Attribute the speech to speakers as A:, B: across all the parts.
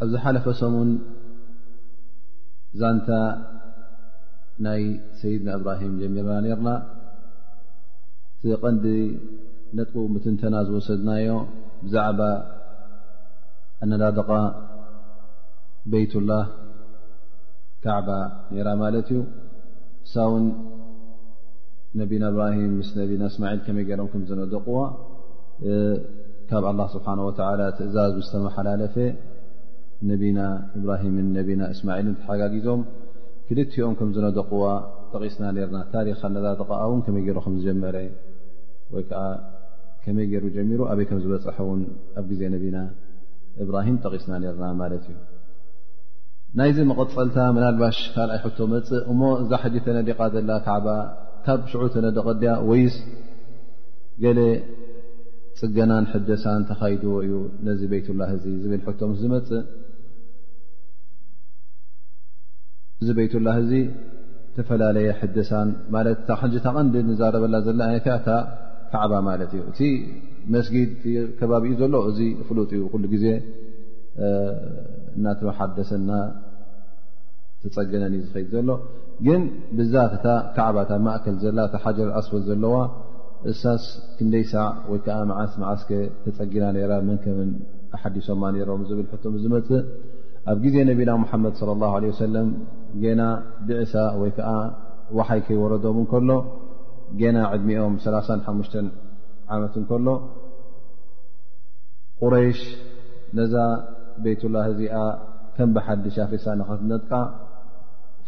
A: ኣብ ዝሓለፈ ሰሙን ዛንታ ናይ ሰይድና እብራሂም ጀሚርና ነርና እቲ ቐንዲ ነጥቡ ምትንተና ዝወሰድናዮ ብዛዕባ ኣነዳድቓ ቤይትላህ ካዕባ ነራ ማለት እዩ እሳውን ነቢና እብራሂም ምስ ነቢና እስማዒል ከመይ ገይሮም ከም ዘነደቕዋ ካብ ኣላ ስብሓን ወተላ ትእዛዝ ምስ ተመሓላለፈ ነቢና እብራሂምን ነቢና እስማዒልን ተሓጋጊዞም ክልቲኦም ከም ዝነደቕዋ ጠቒስና ነርና ታሪክ ኣነዳድቓ እውን ከመይ ገይሮ ከም ዝጀመረ ወይ ከዓ ከመይ ገይሩ ጀሚሩ ኣበይ ከም ዝበፅሐ እውን ኣብ ግዜ ነቢና እብራሂም ጠቒስና ነርና ማለት እዩ ናይዚ መቐፀልታ ምናልባሽ ካልኣይ ሕቶ መፅእ እሞ እዛ ሕጂ ተነዲቓ ዘላ ካዕባ ካብ ሽዑ ተነደቐ ድያ ወይስ ገለ ፅገናን ሕደሳን ተኻይድዎ እዩ ነዚ ቤይትላህ እዚ ዝብል ሕቶ ምስ ዝመፅእ እዚ ቤይትላህ እዚ ዝተፈላለየ ሕደሳን ማለት ካብ ሕንጂ ታቐንዲ ንዛረበላ ዘለ ነት እያ እታ ካዕባ ማለት እዩ እቲ መስጊድ ከባቢኡ ዘሎ እዚ ፍሉጥ እዩ ኩሉ ግዜ እናተሓደሰና ተፀገነን እዩ ዝኸይድ ዘሎ ግን ብዛት እታ ካዕባ እታ ማእከል ዘላ እታ ሓጀር ኣስፈት ዘለዋ እሳስ ክንደይሳ ወይ ከዓ መዓስ መዓስ ከ ተፀጊና ነራ መን ከምን ኣሓዲሶማ ነሮም ዝብል ሕቶ ዝመፅእ ኣብ ግዜ ነቢና ሙሓመድ ለ ላ ለ ወሰለም ገና ብዕሳ ወይ ከዓ ዋሓይ ከይወረዶም እንከሎ ገና ዕድሚኦም 3ሓሙሽ ዓመት እንከሎ ቁረይሽ ነዛ ቤትላ እዚኣ ከም ብሓድሽ ኣፍሪሳ ንኸትነጥቃ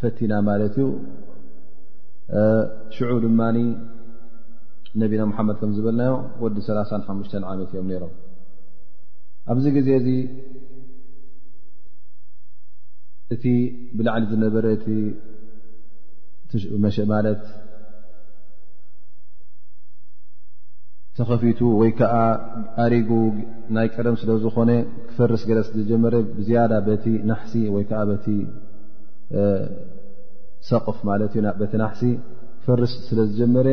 A: ፈቲና ማለት እዩ ሽዑ ድማ ነቢና ሙሓመድ ከም ዝበልናዮ ወዲ ሰላሳን ሓሙሽተን ዓመት እዮም ነይሮም ኣብዚ ግዜ እዚ እቲ ብላዕሊ ዝነበረ እቲ መሸ ማለት ተኸፊቱ ወይ ከዓ ኣሪጉ ናይ ቀደም ስለ ዝኾነ ክፈርስ ገለ ስለዝጀመረ ብዝያዳ በቲ ናሕሲ ወይ ከዓ በቲ ሰቕፍ ማለት እዩ በቲ ናሕሲ ክፈርስ ስለ ዝጀመረ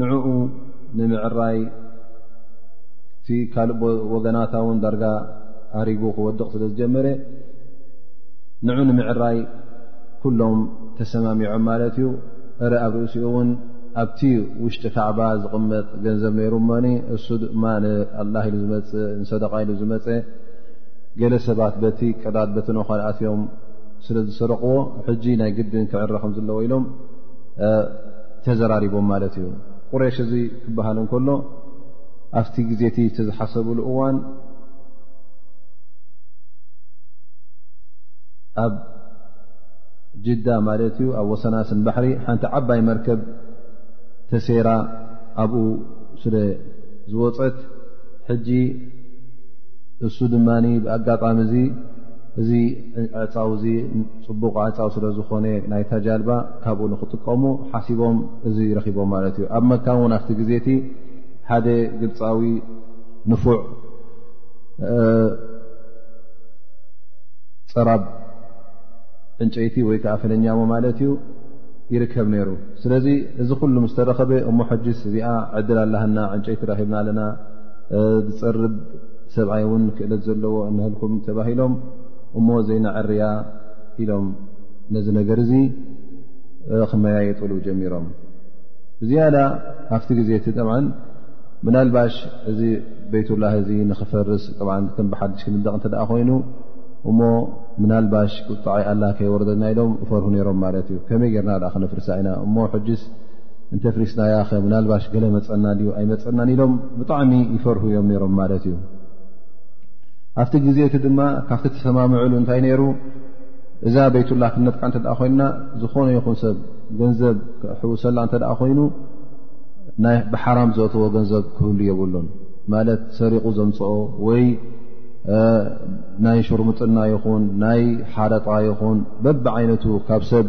A: ንዕኡ ንምዕራይ እቲ ካልእ ወገናታ እውን ዳርጋ ኣሪጉ ክወድቕ ስለ ዝጀመረ ንዑ ንምዕራይ ኩሎም ተሰማሚዖም ማለት እዩ እረ ኣብ ርእሲኡ እውን ኣብቲ ውሽጢ ካዕባ ዝቕመጥ ገንዘብ ነይሩ እሞኒ እሱ ድማ ንኣላ ኢሉ ዝመፅእ ንሰደቃ ኢሉ ዝመፀ ገለ ሰባት በቲ ቀዳድ በቲ ኖካልኣትዮም ስለ ዝሰረቕዎ ሕጂ ናይ ግድን ክዕረ ከም ዘለዎ ኢሎም ተዘራሪቦም ማለት እዩ ቁሬሽ እዚ ክበሃል እንከሎ ኣብቲ ግዜ እቲ ዝሓሰብሉ እዋን ኣብ ጅዳ ማለት እዩ ኣብ ወሰናስን ባሕሪ ሓንቲ ዓባይ መርከብ ተሴራ ኣብኡ ስለ ዝወፀት ሕጂ እሱ ድማ ብኣጋጣሚ እዚ እዚ ዕፃው እዚ ፅቡቕ ኣንፃው ስለ ዝኾነ ናይታ ጃልባ ካብኡ ንክጥቀሙ ሓሲቦም እዚ ረኺቦም ማለት እዩ ኣብ መካ እውን ኣብቲ ግዜ እቲ ሓደ ግብፃዊ ንፉዕ ፀራብ ዕንጨይቲ ወይ ከዓ ፈለኛሞ ማለት እዩ ይርከብ ነይሩ ስለዚ እዚ ኩሉ ምስ ተረኸበ እሞ ሕጅስ እዚኣ ዕድል ኣላሃና ዕንጨይቲ ረኺብና ኣለና ዝፀርብ ሰብኣይ እውን ክእለት ዘለዎ እንህልኩም ተባሂሎም እሞ ዘይነዐርያ ኢሎም ነዚ ነገር እዚ ክመያየጥሉ ጀሚሮም ብዝያዳ ኣብቲ ግዜ እቲ ጠ ምናልባሽ እዚ ቤትላህ እዚ ንኽፈርስ ከም ብሓድሽ ክንደቕ እተ ኮይኑ እሞ ምናልባሽ ቁጣዓይ ኣላ ከይወረደና ኢሎም እፈርሁ ነይሮም ማለት እዩ ከመይ ጌርና ኣ ክነፍርሳ ኢና እሞ ሕጅስ እንተፍሪስናያ ከ ምናልባሽ ገለ መፀና ድዩ ኣይመፀናን ኢሎም ብጣዕሚ ይፈርሁ እዮም ነይሮም ማለት እዩ ኣብቲ ግዜ እቲ ድማ ካብቲ ተሰማምዕሉ እንታይ ነይሩ እዛ ቤትላ ክነጥቃ እተ ኮይና ዝኾነ ይኹን ሰብ ገንዘብ ክሕውሰላ እተ ኮይኑ ናይ ብሓራም ዘእትዎ ገንዘብ ክህሉ የብሉን ማለት ሰሪቑ ዘምፅኦ ወይ ናይ ሽርሙጥና ይኹን ናይ ሓረጣ ይኹን በብ ዓይነቱ ካብ ሰብ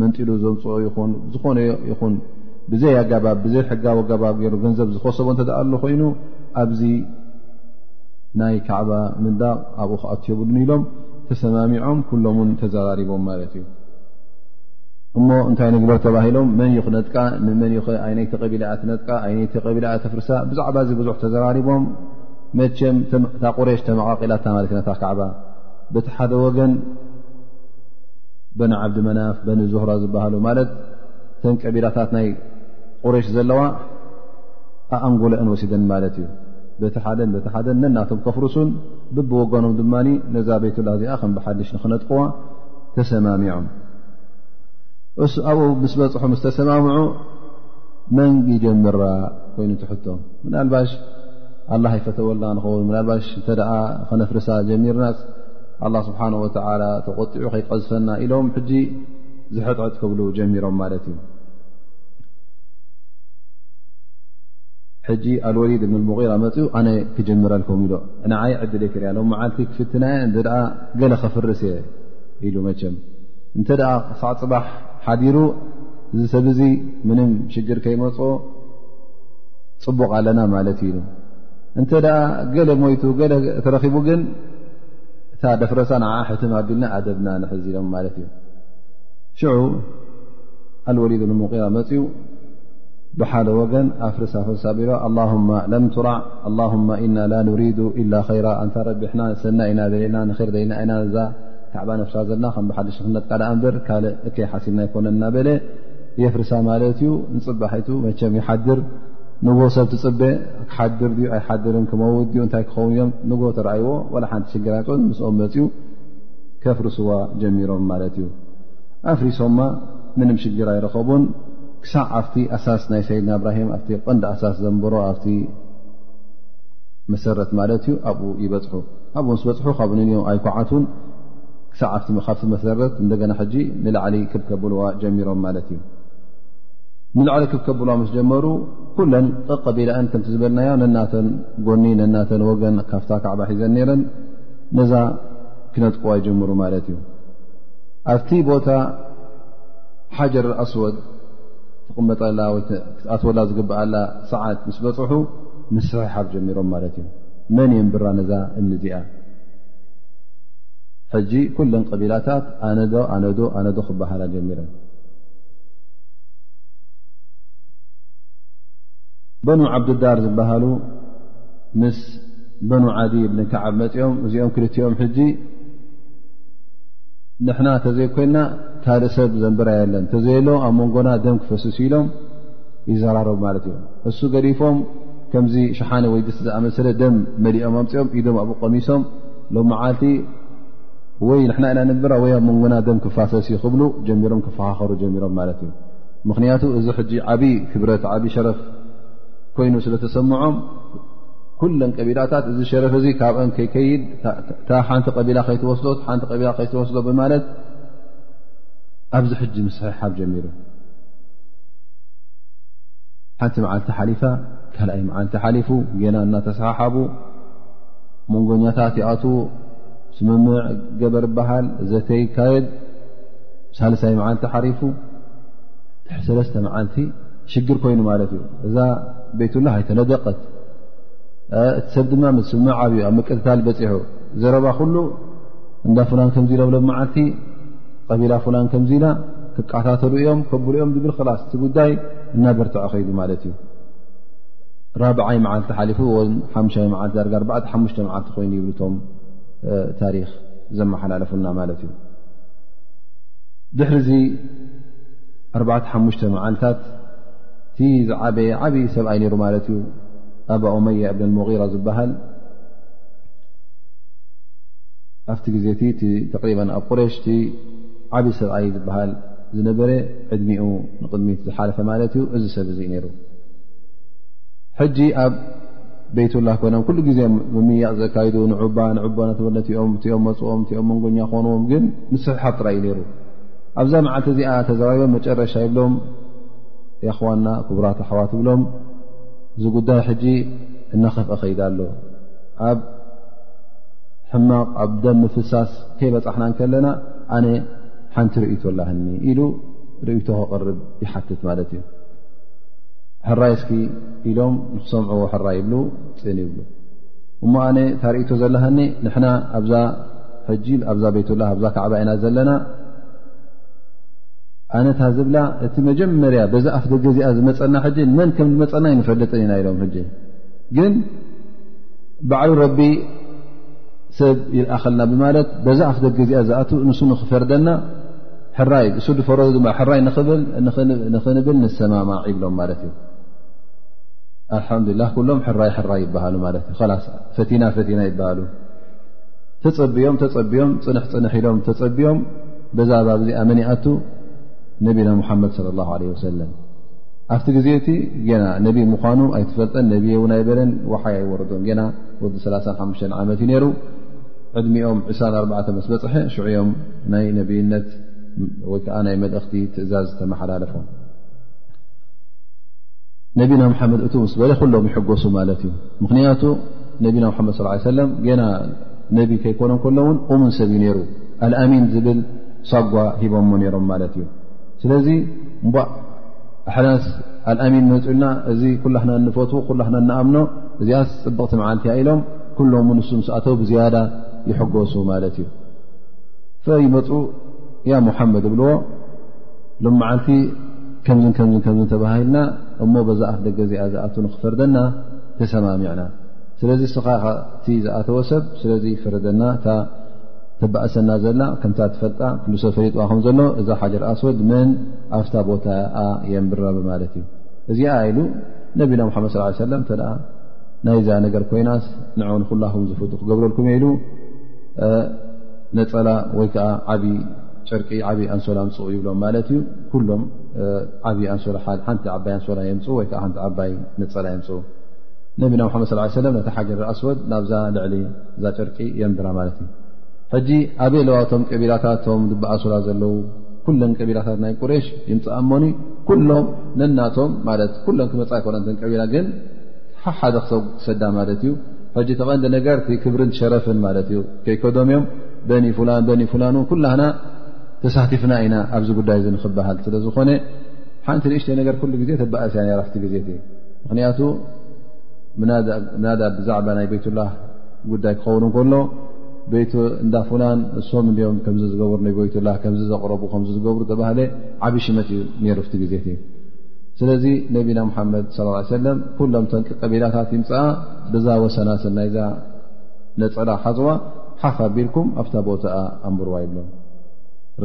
A: መንጢሉ ዘምፅኦ ይኹን ዝኾነ ይኹን ብዘይ ኣገባብ ብዘይ ሕጋዊ ኣገባብ ገይሩ ገንዘብ ዝኸሰቦ እተ ኣሎ ኮይኑ ኣብዚ ናይ ካዕባ ምንዳቕ ኣብኡ ክኣት የብሉን ኢሎም ተሰማሚዖም ኩሎም ውን ተዘራሪቦም ማለት እዩ እሞ እንታይ ንግበር ተባሂሎም መን ዩ ክነጥቃ ንመን ኣይነይቲ ቀቢላ እያ ትነጥቃ ኣይነይቲ ቀቢላ እያ ተፍርሳ ብዛዕባ እዚ ብዙሕ ተዘራሪቦም መቸም እታ ቁሬሽ ተመቓቒላታ ማለት ዩ ነታ ካዕባ በቲ ሓደ ወገን በኒ ዓብዲ መናፍ በኒ ዙህራ ዝበሃሉ ማለት ተን ቀቢላታት ናይ ቁሬሽ ዘለዋ ኣኣንጎለአን ወሲደን ማለት እዩ በቲ ሓደን በቲ ሓደን ነናቶም ከፍርሱን ብብወገኖም ድማ ነዛ ቤትላ እዚኣ ከም ብሓድሽ ንክነጥቅዋ ተሰማሚዖም እሱ ኣብኡ ምስ በፅሑ ምስ ተሰማምዑ መን ይጀምራ ኮይኑ ትሕቶ ምናልባሽ ኣላ ይፈተወልና ንኸውን ምናልባሽ እንተ ከነፍርሳ ጀሚርናስ ኣላ ስብሓን ወተላ ተቆጢዑ ከይቀዝፈና ኢሎም ሕጂ ዝሕጥዕጥ ክብሉ ጀሚሮም ማለት እዩ ሕጂ ኣልወሊድ እብን ሙራ መፅኡ ኣነ ክጀምረልኩም ኢሎ ንዓይ ዕድል ክርያ ሎ መዓልቲ ክፍትና እየ እተ ገለ ከፍርስ እየ ኢሉ መቸም እንተ ክሳዕ ፅባሕ ሓዲሩ እዚ ሰብ እዚ ምንም ሽግር ከይመፅ ፅቡቕ ኣለና ማለት እዩ ኢሉ እንተ ገለ ሞይቱ ገለ ተረኪቡ ግን እታ ደፍረሳ ንዓ ሕትም ኣቢልና ኣደብና ንሕዚ ኢሎም ማለት እዩ ሽዑ ኣልወሊድ እብን ሙራ መፅኡ ብሓደ ወገን ኣፍርስ ኣፍርስ ኣቢሎ ኣላሁማ ለም ትራዕ ኣላሁማ ኢና ላ ኑሪዱ ኢላ ኸይራ ኣንታ ረቢሕና ሰና ኢና ደለና ንር ደና ኢና እዛ ካዕባ ነፍሳ ዘለና ከም ብሓደ ሽክነት ቃልኣ እንበር ካልእ እከ ሓሲብና ኣይኮነ እናበለ የፍርሳ ማለት እዩ ንፅባሒቱ መቸም ይሓድር ንጎ ሰብ ትፅበ ክሓድር ድዩ ኣይሓድርን ክመውት ድዩ እንታይ ክኸውን እዮም ንጎ ተረኣይዎ ዋላ ሓንቲ ሽግር ኣይኮን ምስኦም መፅኡ ከፍርስዋ ጀሚሮም ማለት እዩ ኣፍሪሶማ ምንም ሽግር ኣይረኸቡን ክሳዕ ኣብቲ ኣሳስ ናይ ሰይድና እብራሂም ኣ ቀንዲ ኣሳስ ዘንበሮ ኣ መሰረት ማለት እዩ ኣብኡ ይበፅሑ ኣብኡ ምስ በፅሑ ካብ ንንኦም ኣይኮዓቱን ክሳብቲ መሰረት እንደገና ሕጂ ንላዕሊ ክብ ከብልዋ ጀሚሮም ማለት እዩ ንላዕሊ ክብ ከብልዋ ምስ ጀመሩ ኩለን ቀቀቢላአን ከምቲ ዝበልናዮ ነናተን ጎኒ ነናተን ወገን ካብታ ካዕባ ሒዘን ነረን ነዛ ክነጥቅዋ ይጀምሩ ማለት እዩ ኣብቲ ቦታ ሓጀር ኣስወድ ትቕመጠላ ወይ ክትኣትወላ ዝግብኣላ ሰዓት ምስ በፅሑ ምስሕሓብ ጀሚሮም ማለት እዩ መን እየም ብራ ነዛ እምኒ እዚኣ ሕጂ ኩለን ቀቢላታት ኣነዶ ኣነዶ ኣነዶ ክበሃላ ጀሚረን በኑ ዓብዱዳር ዝበሃሉ ምስ በኑ ዓዲ ብንከዓብ መፅኦም እዚኦም ክልትኦም ሕጂ ንሕና እተዘይኮይንና ካልእ ሰብ ዘንብራ የለን እተዘየሎ ኣብ መንጎና ደም ክፈስሱ ኢሎም ይዘራረቡ ማለት እዮም እሱ ገዲፎም ከምዚ ሸሓኒ ወይ ድስቲ ዝኣመሰለ ደም መሊኦም ኣምፅኦም ኢዶም ኣብኡ ቀሚሶም ሎም መዓልቲ ወይ ንሕና ኢና ንብራ ወይ ኣብ መንጎና ደም ክፋሰስ ዩ ክብሉ ጀሚሮም ክፈኻኸሩ ጀሚሮም ማለት እዩ ምክንያቱ እዚ ሕጂ ዓብይ ክብረት ዓብይ ሸረፍ ኮይኑ ስለተሰምዖም ኩለን ቀቢላታት እዚ ሸረፍ እዚ ካብአን ከይከይድ እታ ሓንቲ ቀቢላ ከይትወስዶ ሓንቲ ቀቢላ ከይትወስዶ ብማለት ኣብዚ ሕጂ ምስሕሓብ ጀሚሩ ሓንቲ መዓልቲ ሓሊፋ ካልኣይ መዓልቲ ሓሊፉ ገና እናተሰሓሓቡ መንጎኛታት ይኣት ስምምዕ ገበር በሃል ዘተ ይካየድ ሳልሳይ መዓልቲ ሓሪፉ ድሕሪ ሰለስተ መዓልቲ ሽግር ኮይኑ ማለት እዩ እዛ ቤትላ ኣይተነደቀት እቲ ሰብ ድማ ስማ ዓብዩ ኣብ ምቅትታል በፂሑ ዘረባ ኩሉ እንዳ ፍላን ከምዚ ለብለ መዓልቲ ቀቢላ ፍላን ከምዚ ኢላ ክቃታተሉ እዮም ከብሉ እዮም ዝብል ክላስ እቲ ጉዳይ እናበርትዐ ከይዱ ማለት እዩ ራብዓይ መዓልቲ ሓሊፉ ሓሙሻይ መዓልቲ ዳርጋ ኣርባ ሓሙሽተ መዓልቲ ኮይኑ ይብልቶም ታሪክ ዘመሓላለፉና ማለት እዩ ድሕሪዚ ኣርባዕተ ሓሙሽተ መዓልታት እቲ ዝዓበየ ዓብዪ ሰብኣይ ነይሩ ማለት እዩ ኣባ ኦመያ እብን ሞራ ዝበሃል ኣብቲ ግዜ እቲ እቲ ተቅሪባ ኣብ ቁሬሽ እቲ ዓብዪ ሰብኣይ ዝበሃል ዝነበረ ዕድሚኡ ንቅድሚት ዝሓለፈ ማለት እዩ እዚ ሰብ እዙ ነይሩ ሕጂ ኣብ ቤትላ ኮይኖም ኩሉ ግዜ ምምያቕ ዘካይዱ ንዑባ ንዑቦ ናተበለቲኦም እቲኦም መፅኦም እቲኦም መንጎኛ ክኾንዎም ግን ምስሕሓብ ጥራይ እዩ ነይሩ ኣብዛ መዓልቲ እዚኣ ተዘባቢቦም መጨረሻ ይብሎም የኽዋና ክቡራት ኣሕዋት ይብሎም እዚ ጉዳይ ሕጂ እናኸፍአ ከይዳ ኣሎ ኣብ ሕማቕ ኣብ ደም ምፍሳስ ከይበፃሕና ከለና ኣነ ሓንቲ ርእቶ ኣላኒ ኢሉ ርእቶ ክቕርብ ይሓትት ማለት እዩ ሕራይ እስኪ ኢሎም ንክሰምዑዎ ሕራይ ይብሉ ፅን ይብሉ እሞ ኣነ ታርእቶ ዘለሃኒ ንሕና ኣብዛ ሕጂ ኣብዛ ቤትላ ኣብዛ ካዕባ ኢና ዘለና ኣነታ ዝብላ እቲ መጀመርያ በዛ ኣፍ ደገ እዚኣ ዝመፀና ሕጂ መን ከም ዝመፀና ይንፈልጥን ኢና ኢሎም ሕጂ ግን ባዕሉ ረቢ ሰብ ይልኣኸልና ብማለት በዛ ኣፍ ደገ እዚኣ ዝኣት ንሱ ንክፈርደና ሕራይ እሱ ድፈረዱ ድማ ሕራይ ንኽንብል ንሰማማዕ ይብሎም ማለት እዩ ኣልሓምዱላ ኩሎም ሕራይ ሕራይ ይበሃሉ ማለት እዩ ላስ ፈቲና ፈቲና ይበሃሉ ተፀብዮም ተፀብዮም ፅንሕ ፅንሕ ኢሎም ተፀብዮም በዛ ባብ እዚኣ መን ይኣቱ ነቢና ሙሓመድ ለ ላ ለ ወሰለም ኣብቲ ግዜ እቲ ገና ነቢ ምዃኑ ኣይትፈልጠን ነቢ እውን ኣይበለን ወሓይ ኣይወረዶን ገና ወዲ 35 ዓመት እዩ ነይሩ ዕድሚኦም 24 መስ በፅሐ ሽዑኦም ናይ ነብይነት ወይከዓ ናይ መልእኽቲ ትእዛዝ ተመሓላለፎም ነቢና መሓመድ እቱ ምስ በለ ኩሎም ይሕጎሱ ማለት እዩ ምክንያቱ ነቢና ሓመድ ስ ሰለም ገና ነቢ ከይኮነ ከሎ ውን እሙን ሰብ እዩ ነይሩ ኣልኣሚን ዝብል ሳጓ ሂቦሞ ነይሮም ማለት እዩ ስለዚ እባ ኣሕዳስ ኣልኣሚን መፅኡልና እዚ ኩላክና ንፈት ኩላክና ንኣምኖ እዚኣ ፅብቕቲ መዓልቲ እያ ኢሎም ኩሎም ንሱ ምስኣተው ብዝያዳ ይሕጎሱ ማለት እዩ ፈይመፁ ያ ሙሓመድ እብልዎ ሎመዓንቲ ከምዝ ከምዝ ከምዝ ተባሂልና እሞ በዛ ኣፍ ደገ እዚኣ ዝኣት ንክፈርደና ተሰማሚዕና ስለዚ ስኻ እቲ ዝኣተወ ሰብ ስለዚ ፍርደና እታ ተባእሰና ዘላ ከምታ ትፈልጣ ኩሉ ሰብ ፈሊጥዋ ከም ዘሎ እዛ ሓጀር ኣስወድ መን ኣፍታ ቦታ የንብራ ብማለት እዩ እዚኣ ኢሉ ነቢና ሓመድ ስ ሰለም ተ ናይዛ ነገር ኮይናስ ን ንኩላኹም ዝፍጡ ክገብረልኩም ኢሉ ነፀላ ወይ ከዓ ዓብይ ጨርቂ ዓብይ ኣንሶላ ኣምፅኡ ይብሎም ማለት እዩ ኩሎም ዓብይ ኣንሶላ ሓንቲ ዓባይ ኣንሶላ የምፅ ወይ ከዓ ሓንቲ ዓባይ ነፀላ የምፅ ነቢና ሓመድ ስ ሰለም ነቲ ሓጀር ኣስወድ ናብዛ ልዕሊ እዛ ጨርቂ የንብራ ማለት እዩ ሕጂ ኣበይ ኣለዋ ቶም ቀቢላታት ቶም ድበኣሶላ ዘለዉ ኩለን ቀቢላታት ናይ ቁሬሽ ይምፅኣሞኒ ኩሎም ነናቶም ማለት ኩሎም ክመፃ ይኮነንተን ቀቢላ ግን ሓሓደ ክሰ ክሰዳ ማለት እዩ ሕጂ ተቐንዲ ነገርቲ ክብርን ሸረፍን ማለት እዩ ከይከዶም እዮም በኒ ፍላን በኒ ፍላን እውን ኩላና ተሳቲፍና ኢና ኣብዚ ጉዳይ እዚ ንክበሃል ስለ ዝኾነ ሓንቲ ንእሽተ ነገር ኩሉ ግዜ ተባእስ እያ ራፍቲ ግዜ ምክንያቱ ምናዳ ብዛዕባ ናይ ቤትላ ጉዳይ ክኸውን ከሎ ቤት እንዳ ፍላን እሶም እኦም ከምዚ ዝገብሩ ንቤትላ ከምዚ ዘቕረቡ ከም ዝገብሩ ተባሃለ ዓብ ሽመት እዩ ነሩ ፍቲ ግዜ እዩ ስለዚ ነቢና ሙሓመድ ስ ሰለም ኩሎም ተንቂ ቀቢላታት ይምፅኣ ብዛ ወሰናስናይዛ ነፀላ ሓፅዋ ሓፍ ኣቢልኩም ኣብታ ቦታኣ ኣንብርዋ ይብሎም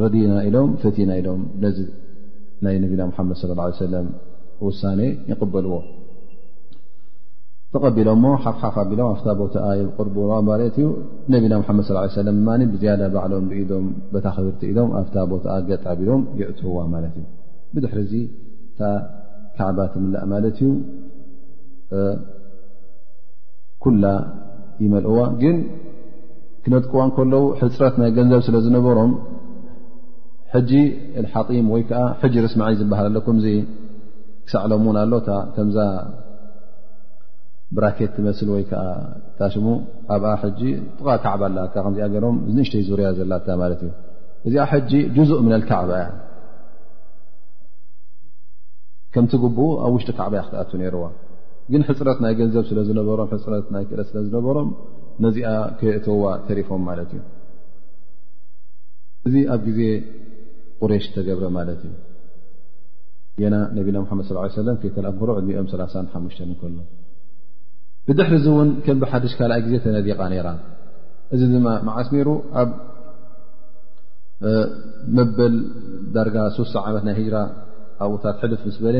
A: ረዲና ኢሎም ፈቲና ኢሎም ነዚ ናይ ነቢና ሙሓመድ ስለ ላ ሰለም ውሳነ ይቕበልዎ ተቐቢሎ ሞ ሓፍሓፍ ኣቢሎም ኣብታ ቦታኣ ይቕርብዋ ማለት እዩ ነቢና ሓመድ ስ ሰለም ድማ ብዝያዳ ባዕሎም ብኢዶም በታ ክብርቲ ኢሎም ኣብታ ቦታኣ ገጥ ኣቢሎም የእትውዋ ማለት እዩ ብድሕሪ ዚ እታ ካዕባ ትምላእ ማለት እዩ ኩላ ይመልእዋ ግን ክነጥቅዋ ከለዉ ሕፅረት ናይ ገንዘብ ስለ ዝነበሮም ሕጂ ሓጢም ወይ ከዓ ሕጂ ርስማዒ ዝበሃል ኣሎ ከምዚ ክሳዕ ሎም እውን ኣሎ እታ ከምዛ ብራኬት ትመስል ወይ ከዓ ታሽሙ ኣብኣ ሕጂ ጥቓ ካዕባ ኣላ ከምዚኣ ገሮም ንእሽተይ ዙርያ ዘላታ ማለት እዩ እዚኣ ሕጂ ጁዙእ ምነል ካዕባ እያ ከምቲ ግብኡ ኣብ ውሽጢ ካዕባ እያ ክትኣቱ ነይርዋ ግን ሕፅረት ናይ ገንዘብ ስለ ዝነበሮም ሕፅረት ናይ ክእለት ስለ ዝነበሮም ነዚኣ ከየእተዋ ተሪፎም ማለት እዩ እዚ ኣብ ግዜ ቁሬሽ ተገብረ ማለት እዩ ገና ነቢና ሓመድ ስ ሰለም ከይተላኣክሮ ዕድሚኦም 35 ከሎ ብድሕሪ እዚ እውን ከም ብሓድሽ ካልኣይ ግዜ ተነዲቃ ነይራ እዚ ድማ መዓስ ነይሩ ኣብ መበል ዳርጋ ሶስተ ዓመት ናይ ሂጅራ ኣብኡታት ሕልፍ ምስ በለ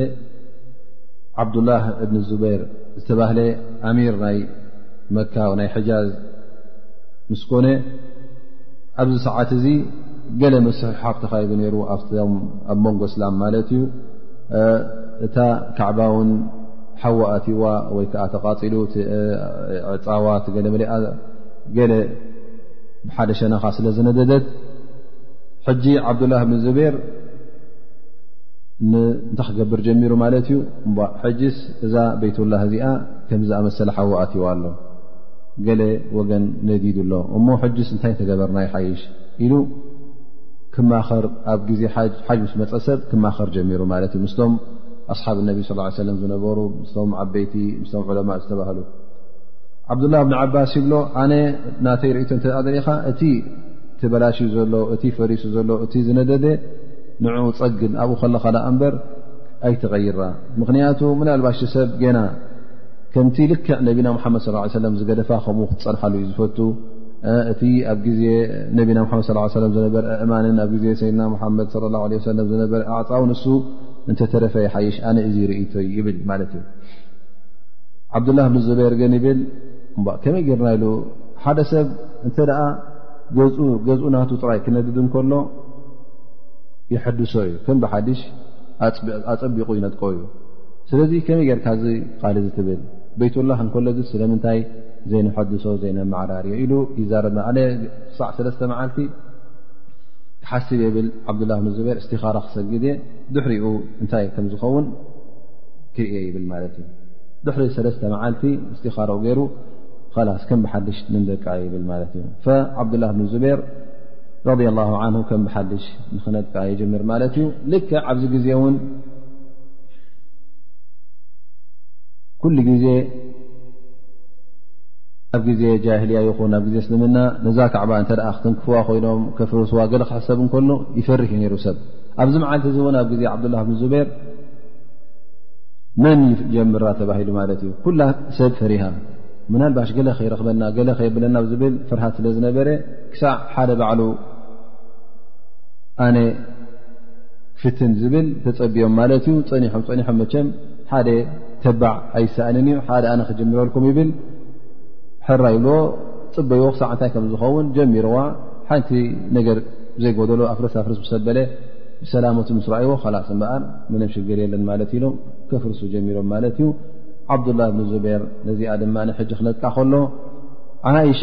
A: ዓብዱላህ እብኒ ዙበይር ዝተባህለ ኣሚር ናይ መካ ናይ ሕጃዝ ምስ ኮነ ኣብዚ ሰዓት እዚ ገለ ምስሕሓብ ተኻይዱ ነይሩ ኣብ ኣብ መንጎ እስላም ማለት እዩ እታ ካዕባ ውን ሓዋ ኣትዋ ወይ ከዓ ተቓፂሉ ዕፃዋ ገለ መሊኣ ገለ ብሓደ ሸነኻ ስለ ዝነደደት ሕጂ ዓብዱላህ እብኒ ዙበይር እንታይ ክገብር ጀሚሩ ማለት እዩ እም ሕጅስ እዛ ቤትላህ እዚኣ ከምዝኣመሰለ ሓዊ ኣትዋ ኣሎ ገለ ወገን ነዲዱ ኣሎ እሞ ሕጅስ እንታይ ተገበርና ይሓይሽ ኢሉ ክማኸር ኣብ ግዜ ሓጅ ምስ መፀ ሰብ ክማኸር ጀሚሩ ማለት እዩ ምስቶም ኣስሓብ ነቢ ስ ሰለም ዝነበሩ ምስቶም ዓበይቲ ምስቶም ዑለማ ዝተባህሉ ዓብዱላህ ብን ዓባስ ይብሎ ኣነ ናተይ ርእቶ እተ ዘሪኢኻ እቲ ትበላሽዩ ዘሎ እቲ ፈሪሱ ዘሎ እቲ ዝነደደ ንዑ ፀግን ኣብኡ ከለኻ ዳኣ እምበር ኣይትቐይራ ምኽንያቱ ምናልባሽ ሰብ ገና ከምቲ ልክዕ ነቢና ሓመድ ስ ሰለ ዝገደፋ ከምኡ ክትፀርሓሉ እዩ ዝፈቱ እቲ ኣብ ግዜ ነቢና ሓመድ ስ ሰለ ዝነበረ ኣእማንን ኣብ ግዜ ሰይድና ሓመድ ለ ላ ሰለ ዝነበረ ኣዕፃው ንሱ እንተተረፈ ይሓይሽ ኣነ እዚ ርእቶ ይብል ማለት እዩ ዓብዱላ ብ ዙበይር ግን ይብል ከመይ ጌርና ኢሉ ሓደ ሰብ እንተ ገዝኡ ናቱ ጥራይ ክነድድ እንከሎ ይሐድሶ እዩ ከም ብሓድሽ ኣፀቢቑ ይነጥቆ እዩ ስለዚ ከመይ ጌርካ እዚ ቃል እዚ ትብል ቤትላ እንከሎ ዚ ስለምንታይ ዘይንሐድሶ ዘይነመዓራርዮ ኢሉ ይዛረብ ኣነ ክሳዕ ሰለስተ መዓልቲ ክሓስብ የብል ዓብዱላ ብ ዙበር እስቲኻራ ክሰግድ እየ ድሕሪኡ እንታይ ከም ዝኸውን ክርእየ ይብል ማለት እዩ ድሕሪ ሰለስተ መዓልቲ እስቲኻሮ ገይሩ ላስ ከም ብሓድሽ ንደቃ ይብል ማለት እዩ ዓብዱላ ብ ዙበር ረض ላه ን ከም ብሓድሽ ንክነጥቃ ይጀምር ማለት እዩ ልክ ኣብዚ ግዜ እውን ኩሉ ግዜ ኣብ ግዜ ጃህልያ ይኹን ኣብ ግዜ እስልምና ነዛ ካዕባ እተ ክትንክፍዋ ኮይኖም ከፍርስዋ ገለ ክሕሰብ እከሎ ይፈርህ እዩ ነሩ ሰብ ኣብዚ መዓልቲ እዚ እውን ኣብ ግዜ ዓብዱላ ብን ዙበር መን ይጀምራ ተባሂሉ ማለት እዩ ኩላ ሰብ ፈሪሃ ምናልባሽ ገለ ከይረክበና ገለ ከይብለና ዝብል ፍርሃት ስለ ዝነበረ ክሳዕ ሓደ ባዕሉ ኣነ ክፍትን ዝብል ተፀቢኦም ማለት እዩ ፀኒሖም ፀኒሖም መቸም ሓደ ተባዕ ኣይሰእንን እዩ ሓደ ኣነ ክጀምረልኩም ይብል ሕራ ይብልዎ ፅበይዎ ክሳዕ እንታይ ከም ዝኸውን ጀሚርዋ ሓንቲ ነገር ዘይጎደሎ ኣፍረስ ኣፍርስ ምስ ኣበለ ብሰላመቱ ምስ ረኣይዎ ላስ እምበኣር ምንም ሽግር የለን ማለት ኢሎም ከፍርሱ ጀሚሮም ማለት እዩ ዓብዱላ ብን ዙቤር ነዚኣ ድማ ሕጂ ክነጥቃ ከሎ ዓእሻ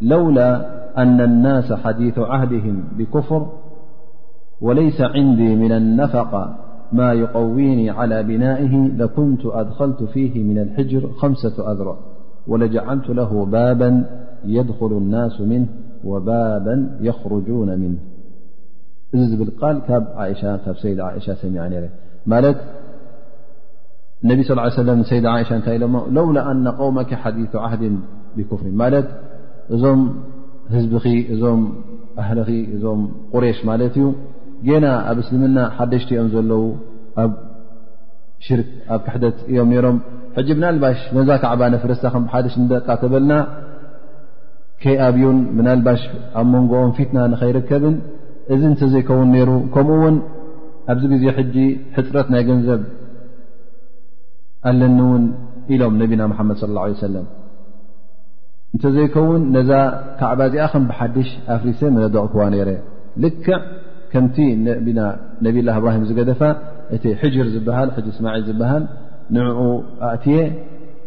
A: لولا أن الناس حديث عهدهم بكفر وليس عندي من النفقة ما يقويني على بنائه لكنت أدخلت فيه من الحجر خمسة أذرأ ولجعلت له بابا يدخل الناس منه وبابا يخرجون منه لقالسيدعشسمات النبي صلىا عليه وسلمسيدعاش لولا أن قومك حديث عهد ብኩፍሪ ማለት እዞም ህዝቢኺ እዞም ኣህልኺ እዞም ቁሬሽ ማለት እዩ ጌና ኣብ እስልምና ሓደሽቲ እዮም ዘለዉ ኣብ ሽርክ ኣብ ክሕደት እዮም ነይሮም ሕጂ ምናልባሽ ነዛ ካዕባ ነፍርሳ ከም ሓደሽ ንደቃ ተበልና ከይኣብዩን ምናልባሽ ኣብ መንጎኦም ፊትና ንኸይርከብን እዚ እንተዘይከውን ነይሩ ከምኡ እውን ኣብዚ ግዜ ሕጂ ሕፅረት ናይ ገንዘብ ኣለኒ እውን ኢሎም ነቢና መሓመድ ለ ላ ሰለም እንተዘይከውን ነዛ ካዕባ እዚኣ ከም ብሓድሽ ኣፍሪሰ መነደቕክዋ ነይረ ልክዕ ከምቲ ና ነብላ እብራሂም ዝገደፋ እቲ ሕጅር ዝበሃል ሕጅ እስማዒል ዝበሃል ንዕኡ ኣእትየ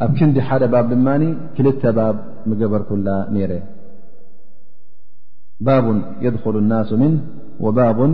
A: ኣብ ክንዲ ሓደ ባብ ድማ ክልተ ባብ ምገበርኩላ ነይረ ባቡን የድኹሉ ናሱ ምን ወባቡን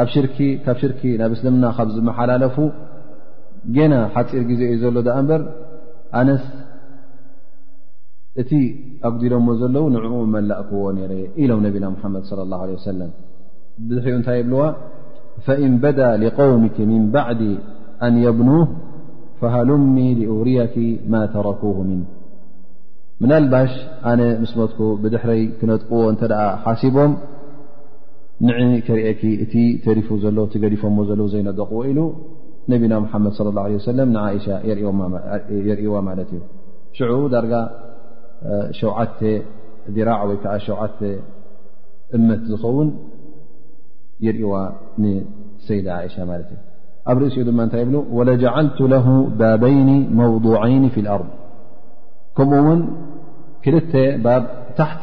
A: ኣብ ሽርኪ ካብ ሽርኪ ናብ እስልምና ካብ ዝመሓላለፉ ገና ሓፂር ግዜ እዩ ዘሎ ዳኣ እምበር ኣነስ እቲ ኣጉዲሎሞ ዘለዉ ንዕኡ መላእክዎ ነረ ኢሎም ነቢና ሙሓመድ ለ ላ ለ ወሰለም ብዝሕኡ እንታይ የብልዋ ፈእን በዳ ሊቀውም ምን ባዕዲ ኣን የብኑ ፈሃሉሚ ሊውርያኪ ማ ተረኩ ምን ምናልባሽ ኣነ ምስ መትኩ ብድሕረይ ክነጥቅዎ እንተ ሓሲቦም ንዒ ከርእኪ እቲ ተሪፉ ዘሎ ትገዲፎሞ ዘለዉ ዘይነደቕዎ ኢሉ ነቢና ሙሓመድ ለ ላ ለ ሰለም ንዓእሻ የርእዋ ማለት እዩ ሽዑ ዳርጋ ሸውዓተ ዲራዕ ወይ ከዓ ሸውዓተ እመት ዝኸውን የርእዋ ንሰይድ እሻ ማለት እዩ ኣብ ርእሲኡ ድማ እንታይ ይብሉ ወለጃዓልቱ ለ ባበይኒ መውضዓይኒ ፊ ልኣርض ከምኡ ውን ክልተ ባብ ታሕቲ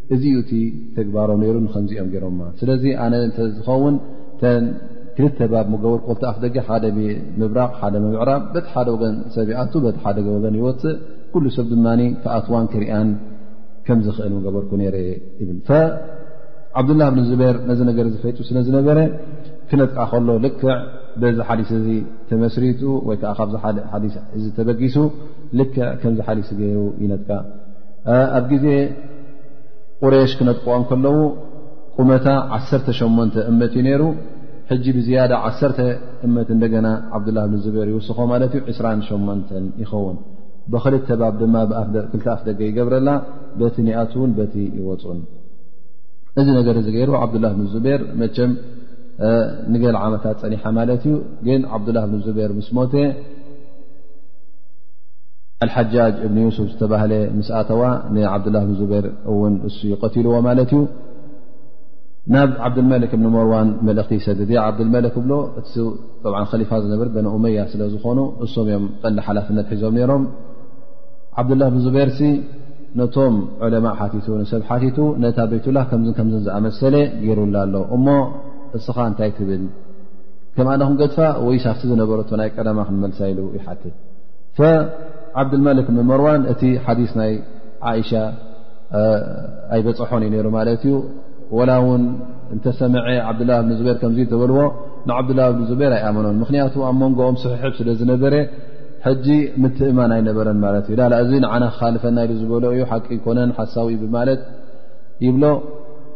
A: እዚ ዩ እቲ ተግባሮም ነይሩ ንከምዚኦም ገሮማ ስለዚ ኣነ እተዝኸውን ተን ክልተ ባብ ምገበር ቆልቲ ኣፍ ደገ ሓደ ምብራቕ ሓደ ምምዕራብ በቲ ሓደ ወገን ሰብ ይኣቱ በቲ ሓደ ወገን ይወፅእ ኩሉ ሰብ ድማ ክኣትዋን ክርኣን ከም ዝኽእል ምገበርኩ ነረ ይብል ዓብዱላህ ብን ዙበር ነዚ ነገር ዚ ፈጡ ስለ ዝነበረ ክነጥቃ ከሎ ልክዕ በዚ ሓዲስ እዚ ተመስሪቱ ወይከዓ ካብዚ ሓዲስ እዚ ተበጊሱ ልክዕ ከምዚ ሓዲስ ገይሩ ይነጥቃ ኣብ ግዜ ቁሬሽ ክነጥቁዋ ከለዉ ቁመታ 18 እመት እዩ ነይሩ ሕጂ ብዝያዳ ዓ እመት እንደገና ዓብዱላ ብ ዙበር ይውስኮ ማለት እዩ 28 ይኸውን ብክልተ ባብ ድማ ክልተ ኣፍ ደገ ይገብረላ በቲ ኒኣትውን በቲ ይወፁን እዚ ነገር እዚ ገይሩ ዓብዱላ ብ ዙበር መቸም ንገል ዓመታት ፀኒሓ ማለት እዩ ግን ዓብዱላ ብ ዙበር ምስ ሞተ ኣልሓጃጅ እብኒ ዩሱፍ ዝተባህለ ምስ ኣተዋ ንዓብዱላ ብን ዙበር እውን እሱ ይቀትልዎ ማለት እዩ ናብ ዓብዱልመልክ እብኒ ሞርዋን መልእኽቲ ይሰድድ እ ዓብዱልመልክ ብሎ ሊፋ ዝነብር በነ ኡመያ ስለ ዝኾኑ እሶም እዮም ቀሊ ሓላፍነት ሒዞም ነይሮም ዓብዱላ ብን ዙበርሲ ነቶም ዑለማ ሓቲቱ ንሰብ ሓቲቱ ነታ ቤትላ ከምዝ ከምዝን ዝኣመሰለ ገይሩላ ኣሎ እሞ እስኻ እንታይ ትብል ከምኣ ኹም ገድፋ ወይሳፍቲ ዝነበረቶ ናይ ቀዳማ ክንመልሳ ኢሉ ይሓትት ዓብድልመልክ ብ መርዋን እቲ ሓዲስ ናይ ዓእሻ ኣይበፅሖን እዩ ሩ ማለት እዩ ወላ ውን እንተሰምዐ ዓብድላ ብኒ ዙበር ከምዚ ተበልዎ ንዓብድላ ብኒ ዙበር ኣይኣመኖን ምክንያቱ ኣብ መንጎኦም ስሕሕብ ስለ ዝነበረ ሕጂ ምትእማን ኣይነበረን ማለት እዩ ላላ እዚ ንዓና ክካልፈና ኢሉ ዝበሎ እዩ ሓቂ ኮነን ሓሳዊ ብማለት ይብሎ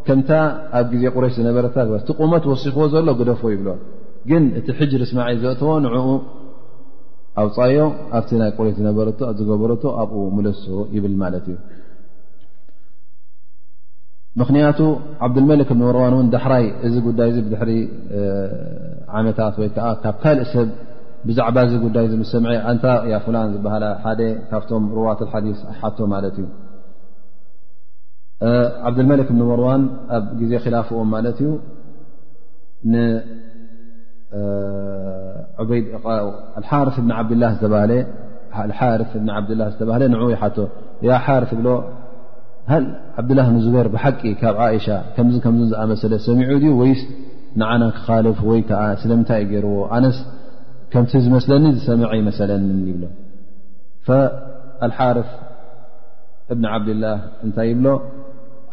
A: ከምታ ኣብ ግዜ ቁረሽ ዝነበረታ እቲ ቁመት ወሲኽዎ ዘሎ ግደፎ ይብሎ ግን እቲ ሕጅር እስማዒል ዘእተዎ ንኡ ኣውፃዮ ኣብቲ ናይ ቆሬት ዝነበረ ዝገበረቶ ኣብኡ ምለሶ ይብል ማለት እዩ ምክንያቱ ዓብዱልመልክ እብንወርዋን እውን ዳሕራይ እዚ ጉዳይ እዚ ብድሕሪ ዓመታት ወይ ከዓ ካብ ካልእ ሰብ ብዛዕባ እዚ ጉዳይ ዚ ምሰምዐ ኣንታ ያ ፍላን ዝበሃላ ሓደ ካብቶም ሩዋት ሓዲስ ሓቶ ማለት እዩ ዓብዱልመልክ እብንወርዋን ኣብ ግዜ ኪላፍኦም ማለት እዩ ሓርፍ እብኒ ዓብድላ ዝተባህለ ን ይሓቶ ሓርፍ ብሎ ሃል ዓብድላ ንዙበር ብሓቂ ካብ እሻ ከምዝ ከም ዝኣመሰለ ሰሚዑ ዩ ወይስ ንዓና ክካልፍ ወይ ከዓ ስለምንታይ እዩ ገይርዎ ኣነስ ከምቲ ዝመስለኒ ዝሰምዐ ይመሰለኒ ይብሎ ሓርፍ እብኒ ዓብድላ እንታይ ይብሎ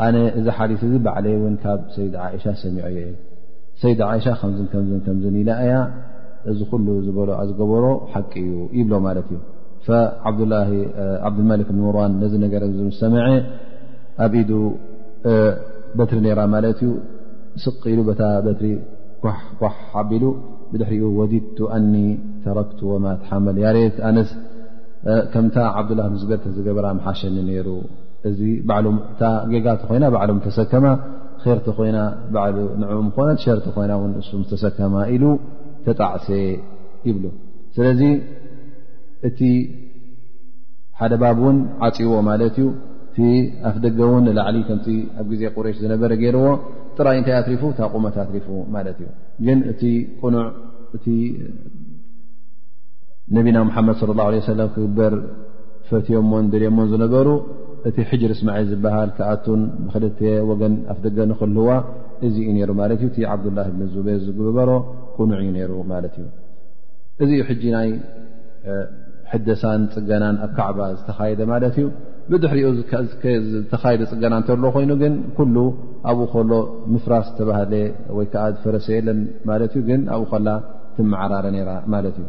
A: ኣነ እዚ ሓዲስ እዚ ባዕለይ እውን ካብ ሰይድ እሻ ሰሚዑ ዩ ሰይድ ዓይሻ ከምዝን ከምዝን ከምዝን ኢላ እያ እዚ ኩሉ ዝበሎ ዝገበሮ ሓቂ እዩ ይብሎ ማለት እዩ ዓብላ ዓብድልመሊክ ብ ምርዋን ነዚ ነገር እ ዝሰምዐ ኣብ ኢዱ በትሪ ነራ ማለት እዩ ስቅ ኢሉ በታ በትሪ ኳሕኳሕ ሓቢሉ ብድሕሪኡ ወዲድቱ ኣኒ ተረክቱ ወማ ትሓመል ያሬት ኣነስ ከምታ ዓብዱላ ምስገተ ዝገበራ ምሓሸኒ ነይሩ እዚ ባዕሉ እታ ጌጋቲ ኮይና ባዕሎም ተሰከማ ሸርቲ ኮይና ባዕሉ ንኡ ምኮነት ሸርቲ ኮይና ውን እሱ ዝተሰከማ ኢሉ ተጣዕሰ ይብሉ ስለዚ እቲ ሓደ ባብ እውን ዓፅዎ ማለት እዩ እቲ ኣፍ ደገ እውን ንላዕሊ ከምቲ ኣብ ግዜ ቁሬሽ ዝነበረ ገይርዎ ጥራይ እንታይ ኣትሪፉ እታ ቁመት ኣትሪፉ ማለት እዩ ግን እቲ ቁኑዕ እቲ ነቢና ሙሓመድ ለ ላ ለ ሰለም ክግበር ፈትዮሞን ድልዮሞን ዝነበሩ እቲ ሕጅር እስማዒል ዝበሃል ክኣቱን ብክልትየ ወገን ኣፍ ደገ ንክልዋ እዚ እዩ ነይሩ ማለት እዩ እቲ ዓብዱላ ብን ዙቤር ዝግበሮ ቁኑዕ እዩ ነይሩ ማለት እዩ እዚ እዩ ሕጂ ናይ ሕደሳን ፅገናን ኣብ ካዕባ ዝተኻየደ ማለት እዩ ብድሕሪኡ ዝተኻየደ ፅገና እንተሎ ኮይኑ ግን ኩሉ ኣብኡ ከሎ ምፍራስ ዝተባሃለ ወይ ከዓ ዝፈረሰ የለን ማለት እዩ ግን ኣብኡ ከላ ትመዓራረ ነይራ ማለት እዩ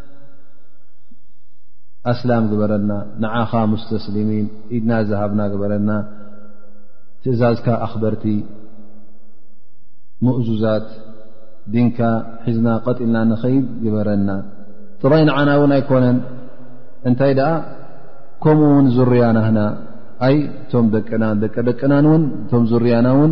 A: ኣስላም ግበረልና ንዓኻ ሙስተስሊሚን ኢድና ዝሃብና ግበረልና ትእዛዝካ ኣኽበርቲ ምእዙዛት ድንካ ሒዝና ቀጢልና ንኸይድ ግበረና ጥራይ ንዓና እውን ኣይኮነን እንታይ ደኣ ከምኡ ውን ዙርያናህና ኣይ እቶም ደቅና ደቂ ደቅናን ውን እቶም ዙርያና ውን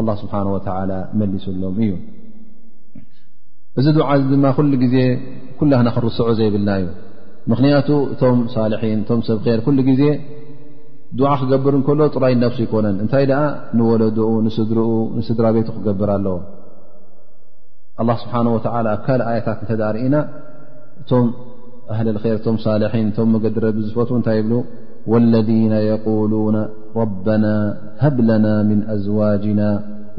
A: ኣላ ስብሓን ወተላ መሊሱሎም እዩ እዚ ድዓ እዚ ድማ ኩሉ ግዜ ኩላህና ክንርስዖ ዘይብልና እዩ ምኽንያቱ እቶም ሳልሒን እቶም ሰብ ር ኩሉ ግዜ ድዓ ክገብር እንከሎ ጥራይ ነብሱ ይኮነን እንታይ ደኣ ንወለድኡ ንስድርኡ ንስድራ ቤቱ ክገብር ኣለዎ ኣላ ስብሓን ወተላ ኣብ ካልእ ኣያታት እንተ ርእና እቶም ኣህል ር እቶም ሳልሒን እቶም መገዲ ረቢ ዝፈትዉ እንታይ ይብሉ ወለذ የقሉና ረበና ሃብለና ምን ኣዝዋጅና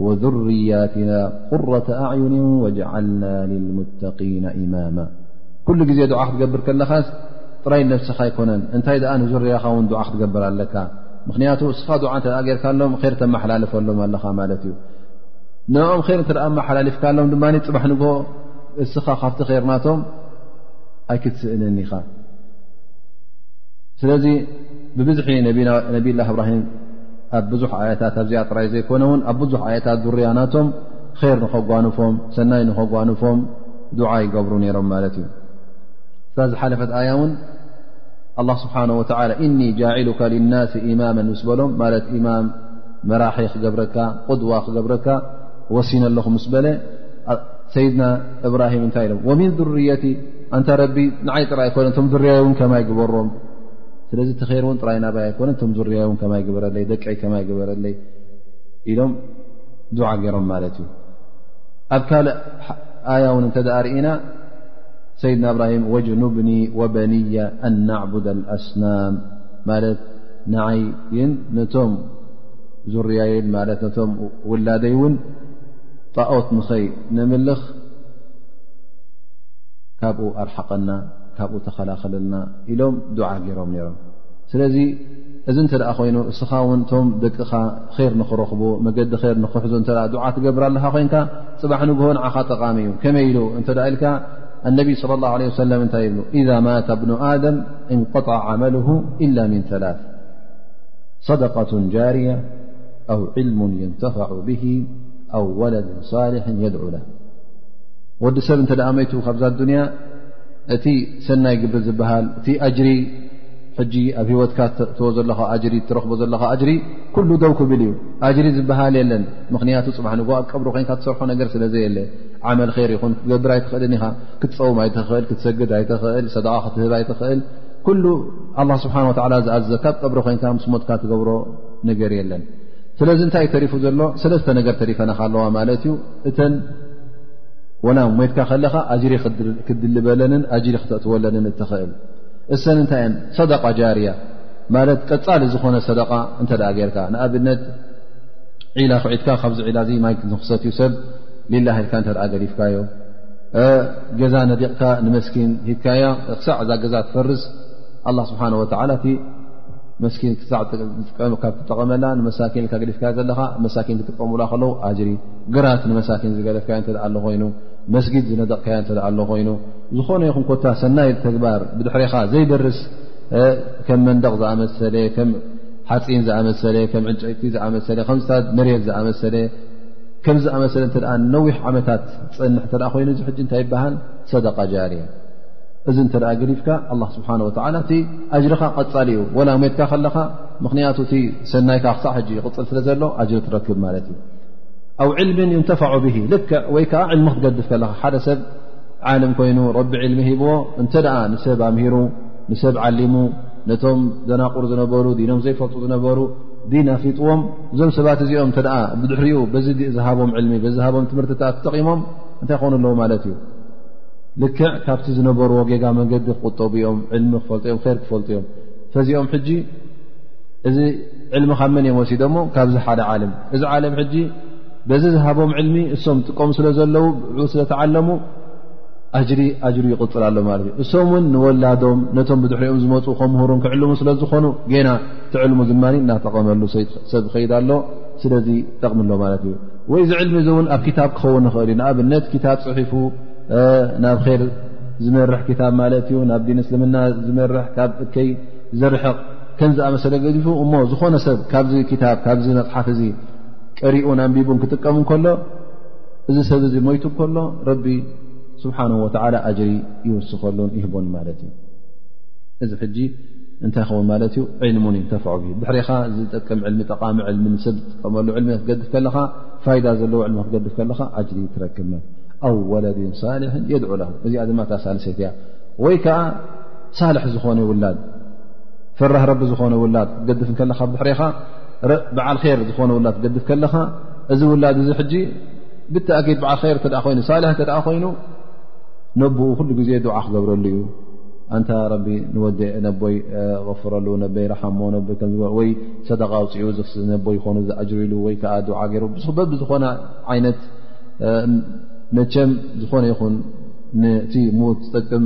A: ወዙርያትና ቁረተ ኣዕዩን ወጅዓልና ልልሙተቂና ኢማማ ኩሉ ግዜ ድዓ ክትገብር ከለኻስ ጥራይ ነብስኻ ኣይኮነን እንታይ ደኣ ንዙርያኻ እውን ድዓ ክትገብር ኣለካ ምኽንያቱ እስኻ ድዓ እተ ገርካ ኣሎም ር ተመሓላልፈሎም ኣለኻ ማለት እዩ ንኦም ር እተ መሓላልፍካ ኣሎም ድማ ፅባሕ ንግ እስኻ ካብቲ ርናቶም ኣይክትስእንን ኢኻ ስለዚ ብብዝሒ ነብላ እብራሂም ኣብ ብዙሕ ኣያታት ኣብዚኣ ጥራይ ዘይኮነ ውን ኣብ ብዙሕ ኣያታት ዙርያ ናቶም ር ንኸጓንፎም ሰናይ ንኸጓንፎም ዱዓ ይገብሩ ነይሮም ማለት እዩ እዛ ዝሓለፈት ኣያ እውን ኣላ ስብሓን ወተላ እኒ ጃዒሉካ ልናስ ኢማመ ምስ በሎም ማለት ኢማም መራሒ ክገብረካ ቁድዋ ክገብረካ ወሲነ ኣለኹ ምስ በለ ሰይድና እብራሂም እንታይ ኢሎም ወምን ዙርየቲ ኣንታ ረቢ ንዓይ ጥራይ ኣይኮነ እቶም ዙርያይ እውን ከማይ ግበሮም ስለዚ እቲ ር እውን ጥራይ ናባይ ኣይኮነ ቶም ዝርያ ውን ከማይ ግበረለይ ደቀይ ከማይ ግበረለይ ኢሎም ዱዓ ገይሮም ማለት እዩ ኣብ ካልእ ኣያ ውን እንተ ርእና ሰይድና እብራሂም ወጅኑብኒ ወበንያ ኣናዕቡድ ኣስናም ማለት ንዓይን ነቶም ዙርያይን ማለት ነቶም ውላደይ እውን ጣኦት ንኸይ ነምልኽ ካብኡ ኣርሓቐና ካብኡ ተኸላኸለልና ኢሎም ዱዓ ገይሮም ነይሮም ስለዚ እዚ እንተ ደኣ ኮይኑ እስኻ እውን እቶም ደቅኻ ር ንኽረኽቡ መገዲ ር ንኽሕዙ እተ ዱዓ ትገብር ኣለኻ ኮይንካ ፅባሕ ንግሆ ንዓኻ ጠቓሚ እዩ ከመይ ኢሉ እንተ ኢልካ ኣነቢይ ስለ ላሁ ለ ወሰለም እንታይ ይብሉ ኢዛ ማተ ብኑ ኣደም እንቀጣ ዓመልሁ ኢላ ምን ተላት ሰደቀት ጃርያ ኣው ዕልሙ የንተፋዑ ብሂ ኣው ወለድ ሳልሕ የድዑላ ወዲ ሰብ እንተ ደኣ መይቱ ካብዛ ኣዱንያ እቲ ሰናይ ግብሪ ዝበሃል እቲ ኣጅሪ ሕጂ ኣብ ሂወትካ ተእትዎ ዘለኻ ኣጅሪ ትረኽቦ ዘለኻ ኣጅሪ ኩሉ ደው ክብል እዩ ኣጅሪ ዝበሃል የለን ምኽንያቱ ፅባሕ ንጎ ኣብ ቀብሪ ኮይንካ ትሰርሖ ነገር ስለ ዘየለ ዓመል ር ይኹን ክትገብር ኣይትኽእልን ኢኻ ክትፀውም ኣይትኽእል ክትሰግድ ኣይትኽእል ሰደቓ ክትህብ ኣይትኽእል ኩሉ ኣላ ስብሓን ወላ ዝኣዘዘካ ብ ቀብሪ ኮይንካ ምስ ሞትካ ትገብሮ ነገር የለን ስለዚ እንታይ እዩ ተሪፉ ዘሎ ሰለስተ ነገር ተሪፈናካ ኣለዋ ማለት እዩ እተን ወላ ሞትካ ከለኻ ኣጅሪ ክድልበለንን ኣጅሪ ክተእትወለንን እትኽእል እሰን እንታይ እየን ሰደቃ ጃርያ ማለት ቀፃሊ ዝኾነ ሰደቃ እንተ ጌርካ ንኣብነት ዒላ ክዒትካ ካብዚ ዒላ እዚ ማይ ንክሰት እዩ ሰብ ሊላ ሂልካ እተ ገዲፍካዮ ገዛ ነዲቕካ ንመስኪን ሂብካያ ክሳዕ እዛ ገዛ ትፈርስ ኣላ ስብሓን ወተላ እቲ መስኪን ክሳዕ ዝጥቀመካ ክጠቐመላ ንመሳኪን ኢልካ ገዲፍካዮ ዘለኻ መሳኪን ክጥቀሙላ ከለዉ ኣጅሪ ግራት ንመሳኪን ዝገደፍካዮ እተ ኣሎ ኮይኑ መስጊድ ዝነደቕካዮ እተ ኣሎ ኮይኑ ዝኾነ ይኹን ኮታ ሰናይ ተግባር ብድሕሬኻ ዘይደርስ ከም መንደቕ ዝኣመሰለ ከም ሓፂን ዝኣመሰለ ከም ዕንጨይቲ ዝኣመሰለ ከም ዝታ መሬት ዝኣመሰለ ከም ዝኣመሰለ እተ ነዊሕ ዓመታት ፅንሕ እተ ኮይኑ እዚ ሕጂ እንታይ ይበሃል ሰደቃ ጃር እየ እዚ እንተ ገዲፍካ ኣላ ስብሓን ወተላ እቲ ኣጅርኻ ቐፃሊ እዩ ወላ ሞትካ ከለኻ ምኽንያቱ እቲ ሰናይካ ክሳዕ ሕጂ ይቕፅል ስለ ዘሎ ኣጅሪ ትረክብ ማለት እዩ ኣው ዕልሚ ይንተፋዑ ብ ልክ ወይ ከዓ ዕልሚ ክትገድፍ ከለካ ሓደ ሰብ ዓለም ኮይኑ ረቢ ዕልሚ ሂብዎ እንተ ንሰብ ኣምሂሩ ንሰብ ዓሊሙ ነቶም ዘናቁር ዝነበሩ ዲኖም ዘይፈልጡ ዝነበሩ ዲን ኣፍልጥዎም እዞም ሰባት እዚኦም እተ ብድሕሪኡ በዚ ዝሃቦም ዕልሚ ዝሃቦም ትምህርቲ ኣ ተጠቒሞም እንታይ ክኾኑ ኣለዎ ማለት እዩ ልክዕ ካብቲ ዝነበርዎ ጌጋ መንገዲ ክቁጠቡ እዮም ዕልሚ ክፈልጡ እዮም ር ክፈልጡ እዮም ፈዚኦም ሕጂ እዚ ዕልሚ ካብ መን እዮም ወሲዶሞ ካብዚ ሓደ ዓለም እዚ ዓለም ሕጂ በዚ ዝሃቦም ዕልሚ እሶም ጥቀሙ ስለ ዘለዉ ብኡ ስለተዓለሙ ኣጅሪ ኣጅሪ ይቕፅል ኣሎ ማለት እዩ እሶም እውን ንወላዶም ነቶም ብድሕሪኦም ዝመፁ ከምህሩን ክዕልሙ ስለ ዝኾኑ ገና ትዕልሙ ድማ እናጠቐመሉ ሰብ ኸይድ ኣሎ ስለዚ ጠቕሚ ኣሎ ማለት እዩ ወይ እዚ ዕልሚ እዚ እውን ኣብ ክታብ ክኸውን ንኽእል እዩ ንኣብነት ክታብ ፅሒፉ ናብ ር ዝመርሕ ክታብ ማለት እዩ ናብ ዲን እስልምና ዝመርሕ ካብ እከይ ዘርሕቕ ከም ዝኣመሰለ ገዲፉ እሞ ዝኾነ ሰብ ካብዚ ክታብ ካብዚ መፅሓፍ እዚ ቀሪኡን ኣንቢቡን ክጥቀሙ ከሎ እዚ ሰብ እዚ ሞይቱ ከሎ ረቢ ስብሓን ወተዓላ ኣጅሪ ይውስኸሉን ይህቦን ማለት እዩ እዚ ሕጂ እንታይ ይኸውን ማለት እዩ ዕልሙን ይንተፍዖ ብ ብሕሪኻ ዝጠቅም ዕልሚ ጠቃሚ ዕልሚ ንሰብ ዝጥቀመሉ ዕልሚ ክትገድፍ ከለኻ ፋይዳ ዘለዎ ዕልሚ ክትገድፍ ከለኻ ኣጅሪ ትረክብና ኣው ወለድን ሳልሒን የድዑላ እዚኣ ድማ እታ ሳልሰይት እያ ወይ ከዓ ሳልሕ ዝኾነ ውላድ ፈራህ ረቢ ዝኾነ ውላድ ክትገድፍ ከለኻ ብድሕሬኻ በዓል ር ዝኾነ ውላድ ክትገድፍ ከለኻ እዚ ውላድ እዚ ሕጂ ብተኣኪድ በዓል ር እተ ኮይኑ ሳልሕ እተ ኮይኑ ነቦኡ ኩሉ ግዜ ድዓ ክገብረሉ እዩ ኣንታ ረቢ ንወዲ ነቦይ غፍረሉ ነበይ ረሓሞ ወይ ሰደቃ ኣውፅኡ ዝክስነቦ ይኮኑ ዝኣጅሩ ኢሉ ወይ ከዓ ድዓ ገይሩ በቢ ዝኾነ ዓይነት መቸም ዝኾነ ይኹን ነቲ ሞት ዝጠቅም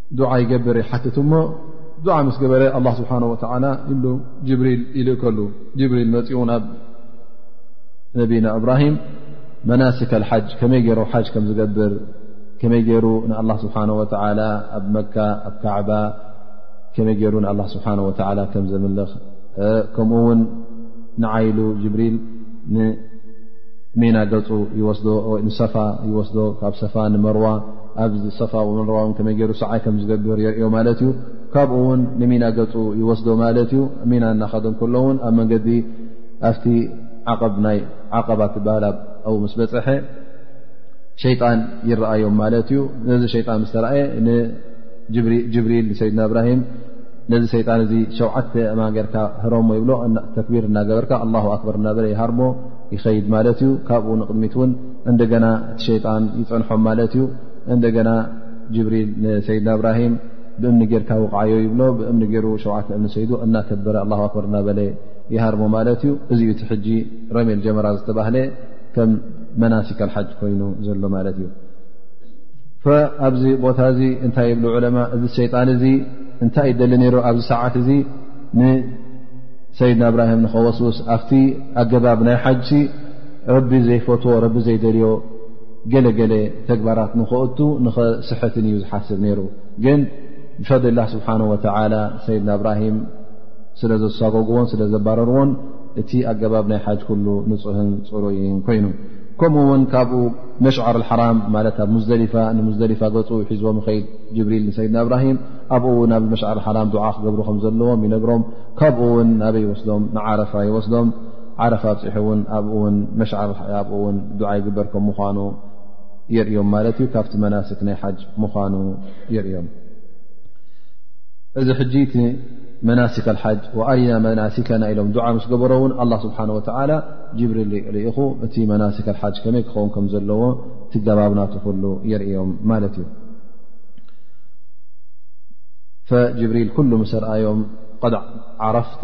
A: ዱዓ ይገብር ይሓትት እሞ ዱዓ ምስ ገበረ ኣላ ስብሓን ወተላ ይብሉ ጅብሪል ይልእከሉ ጅብሪል መፅኡ ናብ ነቢና እብራሂም መናስከ ልሓጅ ከመይ ገይሩ ሓጅ ከም ዝገብር ከመይ ገይሩ ንኣላ ስብሓን ወተላ ኣብ መካ ኣብ ካዕባ ከመይ ገይሩ ንኣ ስብሓ ወተላ ከም ዘምልኽ ከምኡ ውን ንዓይሉ ጅብሪል ንሜና ገፁ ይወስዶ ወይ ንሰፋ ይወስዶ ካብ ሰፋ ንመርዋ ኣብዚ ሰፋ ወመርዋ ውን ከመይ ገይሩ ሰዓይ ከም ዝገብር የርእዮ ማለት እዩ ካብኡ ውን ንሚና ገፁ ይወስዶ ማለት እዩ ሚና እናኸደ ከሎ ውን ኣብ መንገዲ ኣብቲ ዓቐብ ናይ ዓቐባ ትበሃል ኣብኡ ምስ በፅሐ ሸይጣን ይረኣዮም ማለት እዩ ነዚ ሸይጣን ምስ ተረኣየ ንጅብሪል ንሰይድና እብራሂም ነዚ ሰይጣን እዚ ሸውዓተ እማን ጌርካ ህሮሞ ይብሎ ተክቢር እናገበርካ ኣላሁ ኣክበር እናበለ ይሃርሞ ይኸይድ ማለት እዩ ካብኡ ንቅድሚት ውን እንደገና እቲ ሸይጣን ይፀንሖም ማለት እዩ እንደገና ጅብሪል ንሰይድና እብራሂም ብእምኒ ጌርካ ውቕዓዮ ይብሎ ብእምኒ ገይሩ ሸውዓተ እምኒ ሰይዱ እናከበረ ኣላ ኣክበር እናበለ ይሃርሞ ማለት እዩ እዚ እቲ ሕጂ ረሜል ጀመራ ዝተባህለ ከም መናሲካ ልሓጅ ኮይኑ ዘሎ ማለት እዩ ኣብዚ ቦታ እዚ እንታይ ይብሉ ዕለማ እዚ ሸይጣን እዚ እንታይ ይደሊ ነይሩ ኣብዚ ሰዓት እዚ ንሰይድና እብራሂም ንኸወስውስ ኣብቲ ኣገባብ ናይ ሓጅ ረቢ ዘይፈትዎ ረቢ ዘይደልዮ ገለገለ ተግባራት ንኸእቱ ንኸስሕትን እዩ ዝሓስብ ነይሩ ግን ብፈድሊ ላ ስብሓን ወተላ ሰይድና እብራሂም ስለ ዘሳጎግዎን ስለ ዘባረርዎን እቲ ኣገባብ ናይ ሓጅ ኩሉ ንፁህን ፅሩይን ኮይኑ ከምኡ ውን ካብኡ መሽዓር ሓራም ማለት ኣብ ሙዝደሊፋ ንሙዝደሊፋ ገፁ ሒዝዎ ምኸይድ ጅብሪል ንሰይድና እብራሂም ኣብኡ ውን ኣብ መሽዓር ሓራም ድዓ ክገብሩ ከም ዘለዎም ይነግሮም ካብኡ ውን ናበይ ይወስዶም ንዓረፋ ይወስዶም ዓረፋ ኣብፅሑ እውን ኣብኡ ውን መሽዓር ኣብኡ ውን ዱዓ ይግበር ከም ምኳኑ የርእዮም ማለት እዩ ካብቲ መናስክ ናይ ሓጅ ምኳኑ የርእዮም እዚ ሕጂ እቲ መናስክ ሓጅ ወኣሪና መናስከና ኢሎም ዱዓ ምስ ገበሮ እውን ኣላ ስብሓን ወተላ ጅብሪል ርኢኹ እቲ መናስክ ሓጅ ከመይ ክኸውን ከም ዘለዎ ትገባብናት ኩሉ የርእዮም ማለት እዩ ፈጅብሪል ኩሉ ምሰርኣዮም ዓረፍተ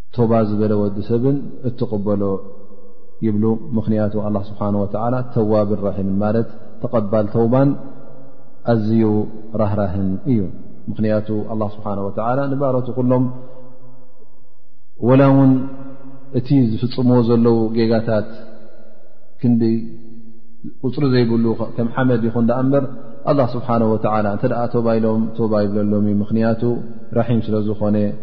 A: ቶባ ዝበለ ወዲ ሰብን እትቕበሎ ይብሉ ምኽንያቱ ኣላ ስብሓን ወተዓላ ተዋብን ራሒምን ማለት ተቐባል ተውባን ኣዝዩ ራህራህን እዩ ምኽንያቱ ኣላ ስብሓን ወተዓላ ንባሮት ኩሎም ወላ እውን እቲ ዝፍፅምዎ ዘለዉ ጌጋታት ክንዲ ቁፅሪ ዘይብሉ ከም ሓመድ ይኹን ዳኣ እምበር ኣላ ስብሓን ወተዓላ እንተ ቶባ ኢሎም ቶባ ይብለሎም እዩ ምኽንያቱ ራሒም ስለ ዝኾነ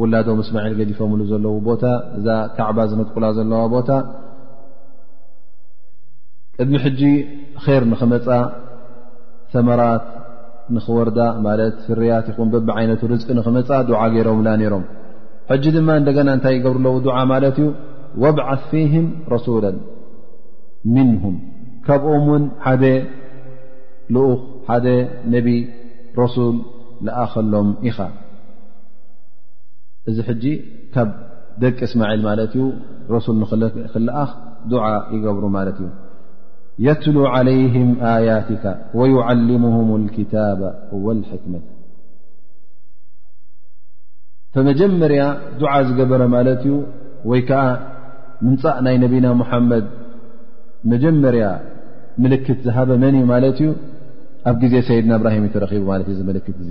A: ውላዶም እስማዒል ገዲፎምሉ ዘለዉ ቦታ እዛ ካዕባ ዝነጥቁላ ዘለዋ ቦታ ቅድሚ ሕጂ ኼር ንኽመፃ ሰመራት ንኽወርዳ ማለት ፍርያት ይኹን በቢ ዓይነቱ ርዝቂ ንኽመፃ ዱዓ ገይሮምላ ነይሮም ሕጂ ድማ እንደገና እንታይ ይገብሩ ኣለዉ ዱዓ ማለት እዩ ወብዓስ ፊህም ረሱላ ምንሁም ካብኦም ውን ሓደ ልኡኽ ሓደ ነቢ ረሱል ልኣኸሎም ኢኻ እዚ ሕጂ ካብ ደቂ እስማዒል ማለት እዩ ረሱል ንክልኣኽ ዱዓ ይገብሩ ማለት እዩ የትሉ ዓለይህም ኣያትካ ወዩዓልሙሁም ልክታባ ወልሕክመት መጀመርያ ዱዓ ዝገበረ ማለት እዩ ወይ ከዓ ምንፃእ ናይ ነቢና ሙሓመድ መጀመርያ ምልክት ዝሃበ መን እዩ ማለት እዩ ኣብ ግዜ ሰይድና እብራሂም እተረኪቡ ማለት እዩ ዝምልክት እዙ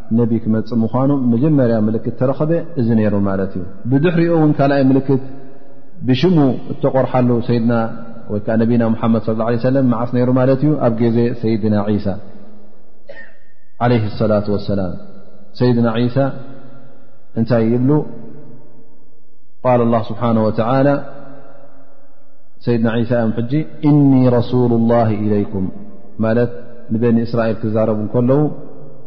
A: ነቢ ክመፅእ ምዃኑ መጀመርያ ምልክት ተረኸበ እዚ ነይሩ ማለት እዩ ብድሕሪኡ እውን ካልኣይ ምልክት ብሽሙ እተቆርሓሉ ሰይድና ወይከዓ ነቢና ሙሓመድ ለ ለ ሰለም መዓስ ነይሩ ማለት እዩ ኣብ ግዜ ሰይድና ዒሳ ዓለ ሰላት ወሰላም ሰይድና ዒሳ እንታይ ይብሉ ቃል ላ ስብሓን ወተላ ሰይድና ዒሳ እዮም ሕጂ እኒ ረሱሉ ላ ኢለይኩም ማለት ንበኒ እስራኤል ክዛረቡ ከለዉ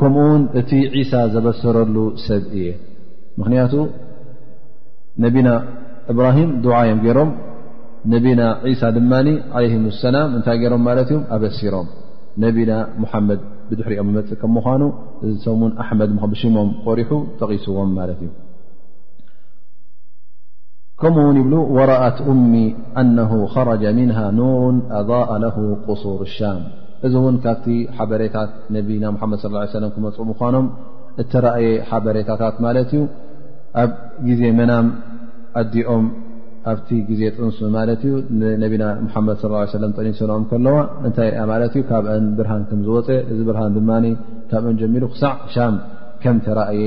A: ከምኡ ውን እቲ ዒሳ ዘበሰረሉ ሰብ እየ ምክንያቱ ነቢና እብራሂም ድዓ እዮም ገይሮም ነቢና ዒሳ ድማ ዓለይህም ሰላም እንታይ ገይሮም ማለት እም ኣበሲሮም ነቢና ሙሓመድ ብድሕሪኦም መፅእ ከም ምኳኑ እዚ ሰሙን ኣሕመድ ብሽሞም ቆሪሑ ጠቒስዎም ማለት እዩ ከምኡ ውን ይብሉ ወረኣት እሚ ኣነ ኸረጃ ምንሃ ኑሩን ኣضእ ለ ቁሱር ሻም እዚ እውን ካብቲ ሓበሬታት ነቢና ሙሓመድ ስ ሰለ ክመፁ ምኳኖም እተረእየ ሓበሬታታት ማለት እዩ ኣብ ግዜ መናም ኣዲኦም ኣብቲ ግዜ ጥንሱ ማለት እዩ ንነቢና ሙሓመድ ስ ሰለ ጠኒሰንኦም ከለዋ እንታይ ያ ማለት እዩ ካብአን ብርሃን ከም ዝወፀ እዚ ብርሃን ድማ ካብአን ጀሚሩ ክሳዕ ሻም ከም ተረእየ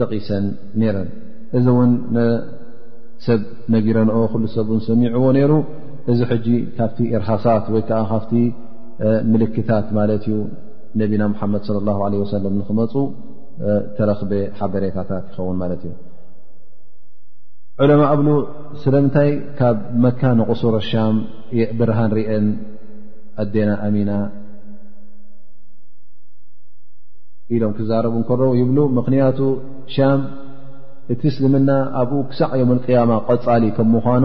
A: ጠቒሰን ነይረን እዚ እውን ንሰብ ነጊረንኦ ኩሉ ሰብ ን ሰሚዕዎ ነይሩ እዚ ሕጂ ካብቲ እርሃሳት ወይከዓ ካብቲ ምልክታት ማለት እዩ ነቢና ሙሓመድ ለ ላ ለ ወሰለም ንክመፁ ተረክበ ሓበሬታታት ይኸውን ማለት እዩ ዕለማ እብሉ ስለምንታይ ካብ መካ ንቕሱር ሻም ብርሃን ርአን ኣዴና ኣሚና ኢሎም ክዛረቡ ከረ ይብሉ ምክንያቱ ሻም እቲ እስልምና ኣብኡ ክሳዕ ዮም ቅያማ ቐፃሊ ከም ምኳኑ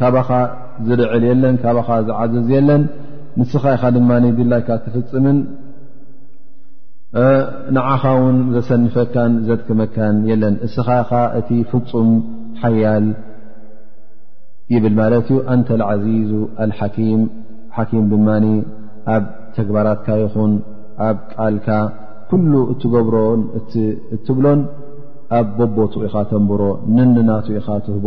A: ካባኻ ዝልዕል የለን ካባኻ ዝዓዝዝ የለን ንስኻ ኢኻ ድማ ድላይካ ትፍፅምን ንዓኻ ውን ዘሰንፈካን ዘድክመካን የለን እስኻ ኢኻ እቲ ፍፁም ሓያል ይብል ማለት እዩ ኣንተ ዓዚዙ ኣልሓኪም ሓኪም ድማ ኣብ ተግባራትካ ይኹን ኣብ ቃልካ ኩሉ እትገብሮን እትብሎን ኣብ ቦቦቱ ኢኻ ተንብሮ ንንናቱ ኢኻ ትህቦ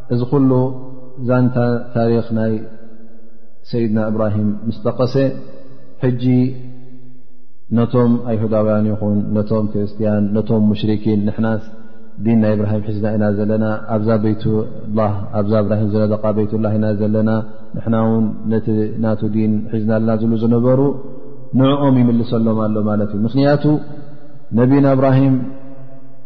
A: እዚ ኩሉ ዛንታ ታሪክ ናይ ሰይድና እብራሂም ምስ ጠቀሰ ሕጂ ነቶም ኣይሁዳውያን ይኹን ነቶም ክርስትያን ነቶም ሙሽርኪን ንሕናስ ዲን ናይ እብራሂም ሕዝና ኢና ዘለና ኣብዛ ቤት ላ ኣብዛ እብራሂም ዝረደቃ ቤትላ ኢና ዘለና ንሕና ውን ነቲ ናቱ ዲን ሒዝና ኣለና ዝሉ ዝነበሩ ንዕኦም ይምልሰሎም ኣሎ ማለት እዩ ምክንያቱ ነቢና እብራሂም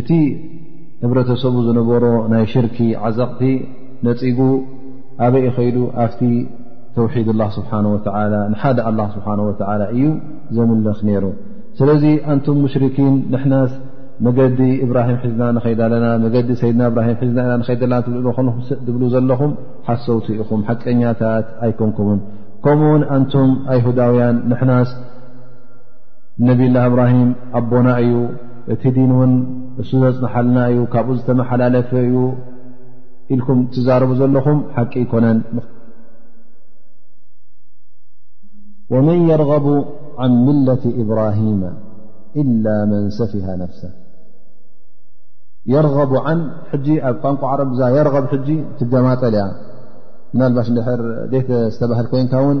A: እቲ ህብረተሰቡ ዝነበሮ ናይ ሽርኪ ዓዘቕቲ ነፂጉ ኣበይ ይኸይዱ ኣብቲ ተውሒድ ላ ስብሓ ወ ንሓደ ኣላ ስብሓ ወ እዩ ዘምልኽ ነይሩ ስለዚ ኣንቱም ሙሽርኪን ንሕናስ መገዲ እብራሂም ሒዝና ንኸይድ ኣለና መገዲ ሰይድና እብራሂም ሒዝና ኢና ንኸይድ ኣለና ትብሉ ዘለኹም ሓሰውቲ ኢኹም ሓቀኛታት ኣይኮንኩምን ከምኡውን ኣንቱም ኣይሁዳውያን ንሕናስ ነብላ እብራሂም ኣቦና እዩ እቲ ዲን እውን እሱ ዘፅንሓልና እዩ ካብኡ ዝተመሓላለፈ እዩ ኢልኩም ትዛረቡ ዘለኹም ሓቂ ኣይኮነን ወመን የርغቡ ዓን ምለት እብራሂማ ኢላ መን ሰፊሃ ነፍሰ የርغቡ ዓን ሕጂ ኣብ ቋንቋ ዓረብ ዛ የርغብ ሕጂ ትገማጠል እያ ምናልባሽ ንድሕር ዴተ ዝተባህል ኮይንካ ውን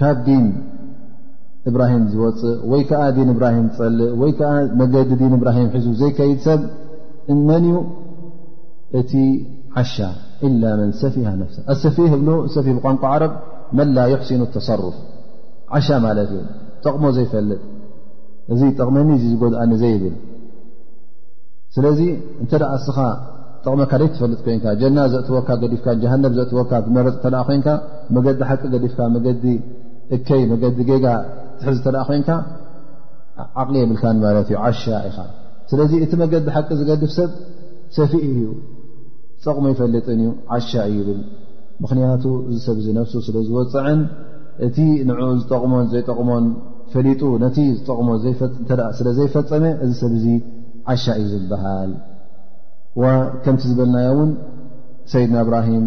A: ካብ ዲን እብራሂም ዝወፅእ ወይ ከዓ ዲን እብራሂም ዝፀልእ ወይ ከዓ መገዲ ዲን እብራሂም ሒዙ ዘይከይድ ሰብ እመን እዩ እቲ ዓሻ ኢላ መን ሰፊሃ ነፍሰ ኣሰፊ ህብሉ ሰፊ ብቋንቋ ዓረብ መላ ይሕሲኑ ተሰርፍ ዓሻ ማለት እዩ ጠቕሞ ዘይፈልጥ እዚ ጠቕመኒ እዚ ዝጎድኣኒ ዘይብል ስለዚ እንተ እስኻ ጠቕመካ ደይትፈልጥ ኮይንካ ጀና ዘእትወካ ገዲፍካ ጀሃነብ ዘእትወካ ትመረፅ እተ ኮይንካ መገዲ ሓቂ ገዲፍካ መገዲ እከይ መገዲ ጌጋ ትሕዝ እተ ኮይንካ ዓቕሊ የብልካን ማለት እዩ ዓሻ ኢኻ ስለዚ እቲ መገዲ ሓቂ ዝገድፍ ሰብ ሰፊ እዩ ፀቕሙ ይፈልጥን እዩ ዓሻ እዩ ይብል ምኽንያቱ እዚ ሰብ እዚ ነፍሱ ስለ ዝወፅዐን እቲ ንዕኡ ዝጠቕሞን ዘይጠቕሞን ፈሊጡ ነቲ ዝጠቕሞ ስለ ዘይፈፀመ እዚ ሰብ እዚ ዓሻ እዩ ዝበሃል ከምቲ ዝበልናዮ እውን ሰይድና እብራሂም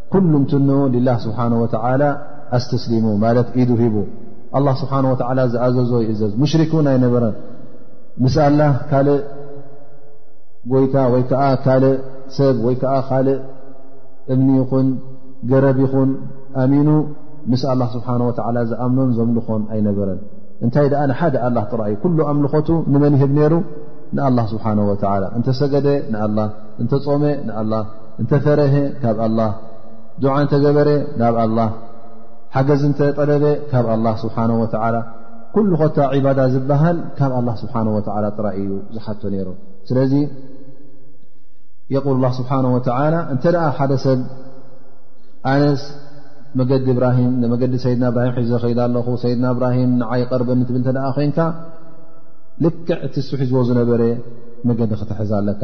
A: ኩሉም ትኑ ላ ስብሓ ወ ኣስተስሊሙ ማለት ኢዱ ሂቡ ኣላ ስብሓ ወ ዝኣዘዞ ይእዘዝ ሙሽሪክ እውን ኣይነበረን ምስ ኣላ ካልእ ጎይታ ወይ ከዓ ካልእ ሰብ ወይ ከዓ ካልእ እምኒ ይኹን ገረብ ይኹን ኣሚኑ ምስ ኣላ ስብሓ ወ ዝኣምኖን ዘምልኾን ኣይነበረን እንታይ ደኣ ንሓደ ኣላ ጥራእዩ ኩሉ ኣምልኾቱ ንመን ይህብ ነይሩ ንኣላ ስብሓ ወ እንተሰገደ ንኣላ እንተፆመ ንኣላ እንተፈረሀ ካብ ኣላ ዱዓ እንተገበረ ናብ ኣላ ሓገዝ እንተጠለበ ካብ ኣላ ስብሓን ወተላ ኩሉ ኮታ ዒባዳ ዝበሃል ካብ ኣላ ስብሓን ወተላ ጥራይ እዩ ዝሓቶ ነይሩ ስለዚ የቁል ላ ስብሓን ወተላ እንተ ደኣ ሓደ ሰብ ኣነስ መገዲ እብራሂም ንመገዲ ሰይድና እብራሂም ሒዘ ኸይዳ ኣለኹ ሰይድና እብራሂም ንዓይ ቐርበኒ ትብል እተ ኮንካ ልክዕ እትስሒዝዎ ዝነበረ መገዲ ክትሕዝ ኣለካ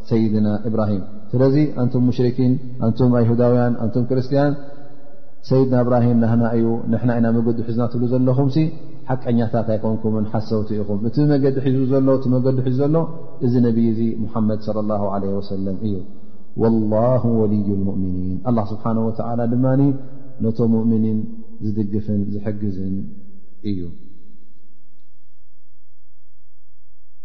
A: ሰይድና እብራሂም ስለዚ ኣንቱም ሙሽርኪን ኣንቱም ኣይሁዳውያን ኣንቱም ክርስትያን ሰይድና እብራሂም ናህና እዩ ንሕና ኢና መገዲ ሒዝና ትብሉ ዘለኹም ሓቀኛታት ኣይኮንኩምን ሓሰውቲ ኢኹም እቲ መገዲ ሒዙ ዘሎ እቲ መገዲ ሒዙ ዘሎ እዚ ነብይ እዚ ሙሓመድ صለ ላ ለ ወሰለም እዩ ወላሁ ወልዩ ልሙእምኒን ኣላ ስብሓን ወተላ ድማ ነቶ ሙእምኒን ዝድግፍን ዝሕግዝን እዩ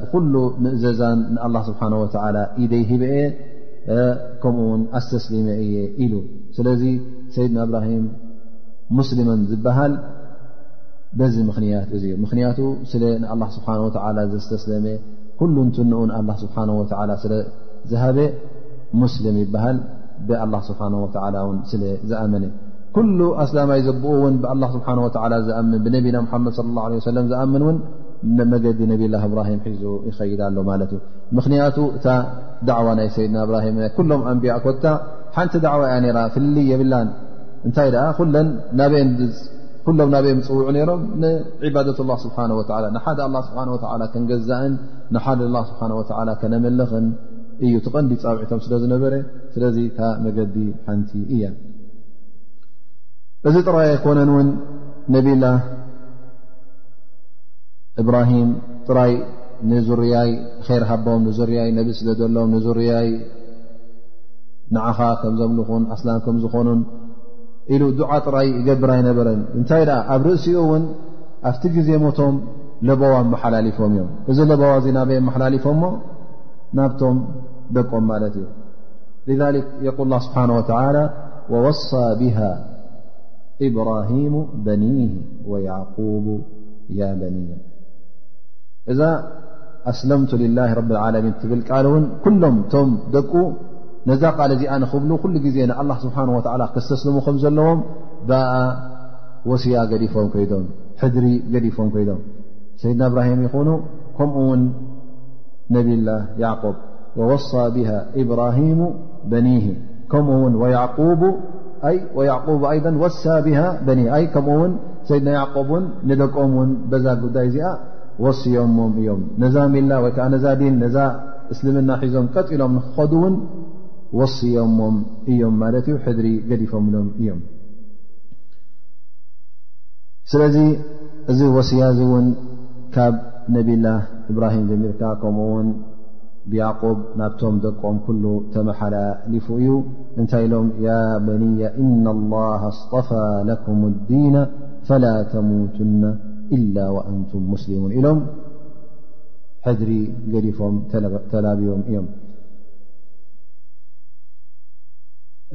A: ብኩሉ ምእዘዛን ንኣላ ስብሓን ወተላ ኢደይ ሂበ እየ ከምኡ ውን ኣስተስሊመ እየ ኢሉ ስለዚ ሰይድና እብራሂም ሙስሊመን ዝበሃል በዚ ምኽንያት እዚ እዩ ምኽንያቱ ስለ ንኣላ ስብሓ ወላ ዘስተስለመ ኩሉ እንትንኡን ኣላ ስብሓ ወላ ስለ ዝሃበ ሙስሊም ይበሃል ብኣላ ስብሓ ወላ ውን ስለ ዝኣመነ ኩሉ ኣስላማይ ዘብኡ እውን ብኣላ ስብሓ ወላ ዝኣምን ብነቢና ሓመድ ለ ለ ሰለም ዝኣምን እውን መገዲ ነብላ እብራሂም ሒዙ ይኸይድ ኣሎ ማለት እዩ ምኽንያቱ እታ ዳዕዋ ናይ ሰይድና እብራሂም ናይ ኩሎም ኣንብያ ኮታ ሓንቲ ዳዕዋ እያ ነራ ፍልል የብላን እንታይ ደኣ ኩለን ናበን ኩሎም ናበም ዝፅውዑ ነይሮም ንዒባደት ላ ስብሓ ወ ንሓደ ኣ ስብሓ ወ ክንገዛእን ንሓደ ላ ስብሓ ወ ከነምልኽን እዩ ትቐንዲ ፃውዒቶም ስለ ዝነበረ ስለዚ እታ መገዲ ሓንቲ እያ እዚ ጥራይ ኣይኮነን እውን ነብላ እብራሂም ጥራይ ንዙርያይ ር ሃቦም ንዙርያይ ነቢ ስለ ዘሎም ንዙርያይ ንዓኻ ከም ዘምልኹን ኣስላም ከም ዝኾኑን ኢሉ ዱዓ ጥራይ ይገብር ኣይነበረን እንታይ ደኣ ኣብ ርእሲኡ እውን ኣብቲ ግዜ ሞቶም ለበዋ ኣመሓላሊፎም እዮም እዚ ለበዋ እዚ ናበይ ኣመሓላሊፎሞ ናብቶም ደቆም ማለት እዩ ذ የቁል ስብሓ ወተ ወወሳ ብሃ إبراهيم بنيه ويعقوب يا بنية إذ أسلمة لله رب العلمين ل ل و كلم م د نذ قل نبل ل الله سبحانه ول كسسلم لዎم وسي فم كم حذر فم كيم سيدنا إبراهم ين كم ون نب الله يعقب ووصى بها إبراهم بنه كم و وعوب ወያዕቁብ ኣይን ወሳ ብሃ በኒ ኣይ ከምኡ ውን ሰይድና ያዕቆብ ውን ንደቆም ውን በዛ ጉዳይ እዚኣ ወስዮሞም እዮም ነዛ ሚላ ወይ ከዓ ነዛ ዲን ነዛ እስልምና ሒዞም ቀፂሎም ንክኸዱ ውን ወስዮሞም እዮም ማለት እዩ ሕድሪ ገዲፎምሎም እዮም ስለዚ እዚ ወስያ እዚ እውን ካብ ነብላ እብራሂም ጀሚርካ ከምኡ ውን ብያዕቁብ ናብቶም ደቆም ኩሉ ተመሓላሊፉ እዩ እንታይ ኢሎም ያ በንያ እና ላሃ ኣስጠፋ ለኩም ዲና ፈላ ተሙትና ኢላ ወኣንቱም ሙስሊሙን ኢሎም ሕድሪ ገዲፎም ተላብዮም እዮም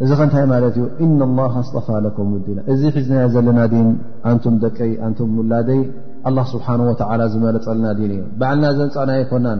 A: እዚ ከ እንታይ ማለት እዩ እና ላ ኣስጠፋ ለኩም ዲና እዚ ሒዝናዮ ዘለና ዲን ኣንቱም ደቀይ ኣንቱም ውላደይ ኣላ ስብሓን ወተዓላ ዝመረፀልና ዲን እዩ ባዕልና ዘንፃእና ኣይኮናን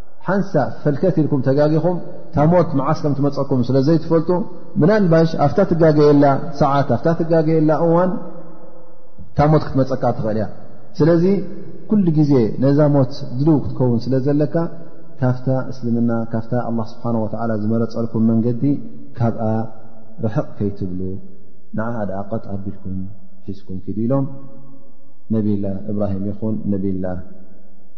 A: ሓንሳእ ፈልከት ኢልኩም ተጋጊኹም ታ ሞት መዓስ ከም ትመፀኩም ስለ ዘይትፈልጡ ምናልባሽ ኣብታ ትጋገየላ ሰዓት ኣብታ ትጋገየላ እዋን ታ ሞት ክትመፀካ ትኽእል እያ ስለዚ ኩሉ ግዜ ነዛ ሞት ድልው ክትከውን ስለ ዘለካ ካፍታ እስልምና ካፍታ ኣላ ስብሓን ወተዓላ ዝመረፀልኩም መንገዲ ካብኣ ርሕቕ ከይትብሉ ንዓ ድኣ ቐጥ ኣቢልኩም ሒዝኩም ክዱ ኢሎም ነብላ እብራሂም ይኹን ነብላ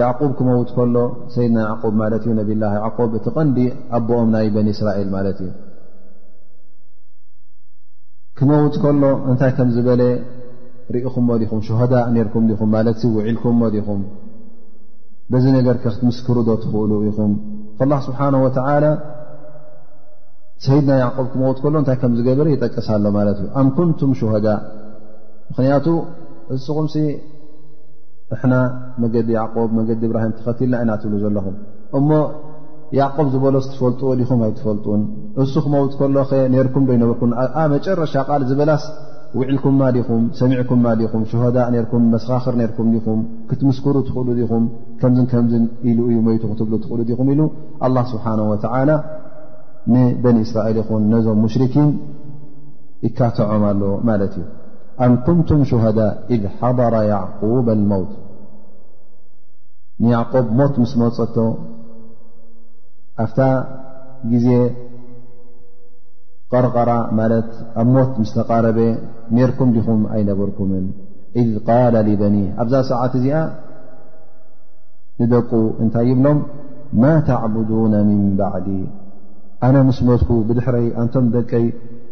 A: ያዕቁብ ክመውት ከሎ ሰይድና ያዕቁብ ማለት እዩ ነብላ ያዕቁብ እቲ ቐንዲ ኣቦኦም ናይ በኒ እስራኤል ማለት እዩ ክመውት ከሎ እንታይ ከም ዝበለ ርኢኹሞ ዲኹም ሸሃዳ ነርኩም ዲኹም ማለት ውዒልኩምሞ ዲኹም በዚ ነገር ከ ክትምስክሩዶ ትኽእሉ ኢኹም ላ ስብሓን ወተላ ሰይድና ያዕቁብ ክመውት ከሎ እንታይ ከም ዝገበረ ይጠቅስ ኣሎ ማለት እዩ ኣም ኩንቱም ሸሃዳ ምክንያቱ እስኹም ንሕና መገዲ ያዕቆብ መገዲ እብራሂም ተኸትልና ኢና ትብሉ ዘለኹም እሞ ያዕቆብ ዝበሎስ ትፈልጥዎ ዲኹም ኣይትፈልጡን እሱ ክመውት ከሎኸ ነርኩም ዶ ይነበርኩ ኣ መጨረሻ ቃል ዝበላስ ውዒልኩማ ዲኹም ሰሚዕኩማ ዲኹም ሸሆዳ ነርኩም መስኻኽር ነርኩም ዲኹም ክትምስክሩ ትኽእሉ ዲኹም ከምዝን ከምዝን ኢሉ እዩ መይቱ ክትብሉ ትኽእሉ ዲኹም ኢሉ ኣላ ስብሓን ወተዓላ ንበኒ እስራኤል ይኹን ነዞም ሙሽርኪን ይካትዖም ኣሎ ማለት እዩ ኣም ኩንቱም ሹሃዳእ ኢዝ ሓضራ ያዕቁብ ኣልመውት ንያዕቆብ ሞት ምስ መፀቶ ኣብታ ግዜ ቐርቐራ ማለት ኣብ ሞት ምስ ተቓረበ ኔርኩም ዲኹም ኣይነበርኩምን ኢዝ ቃል ሊበኒ ኣብዛ ሰዓት እዚኣ ንደቁ እንታይ ይብሎም ማ ተዕቡዱነ ምን ባዕዲ ኣነ ምስ ሞትኩ ብድሕረይ ኣንቶም ደቀይ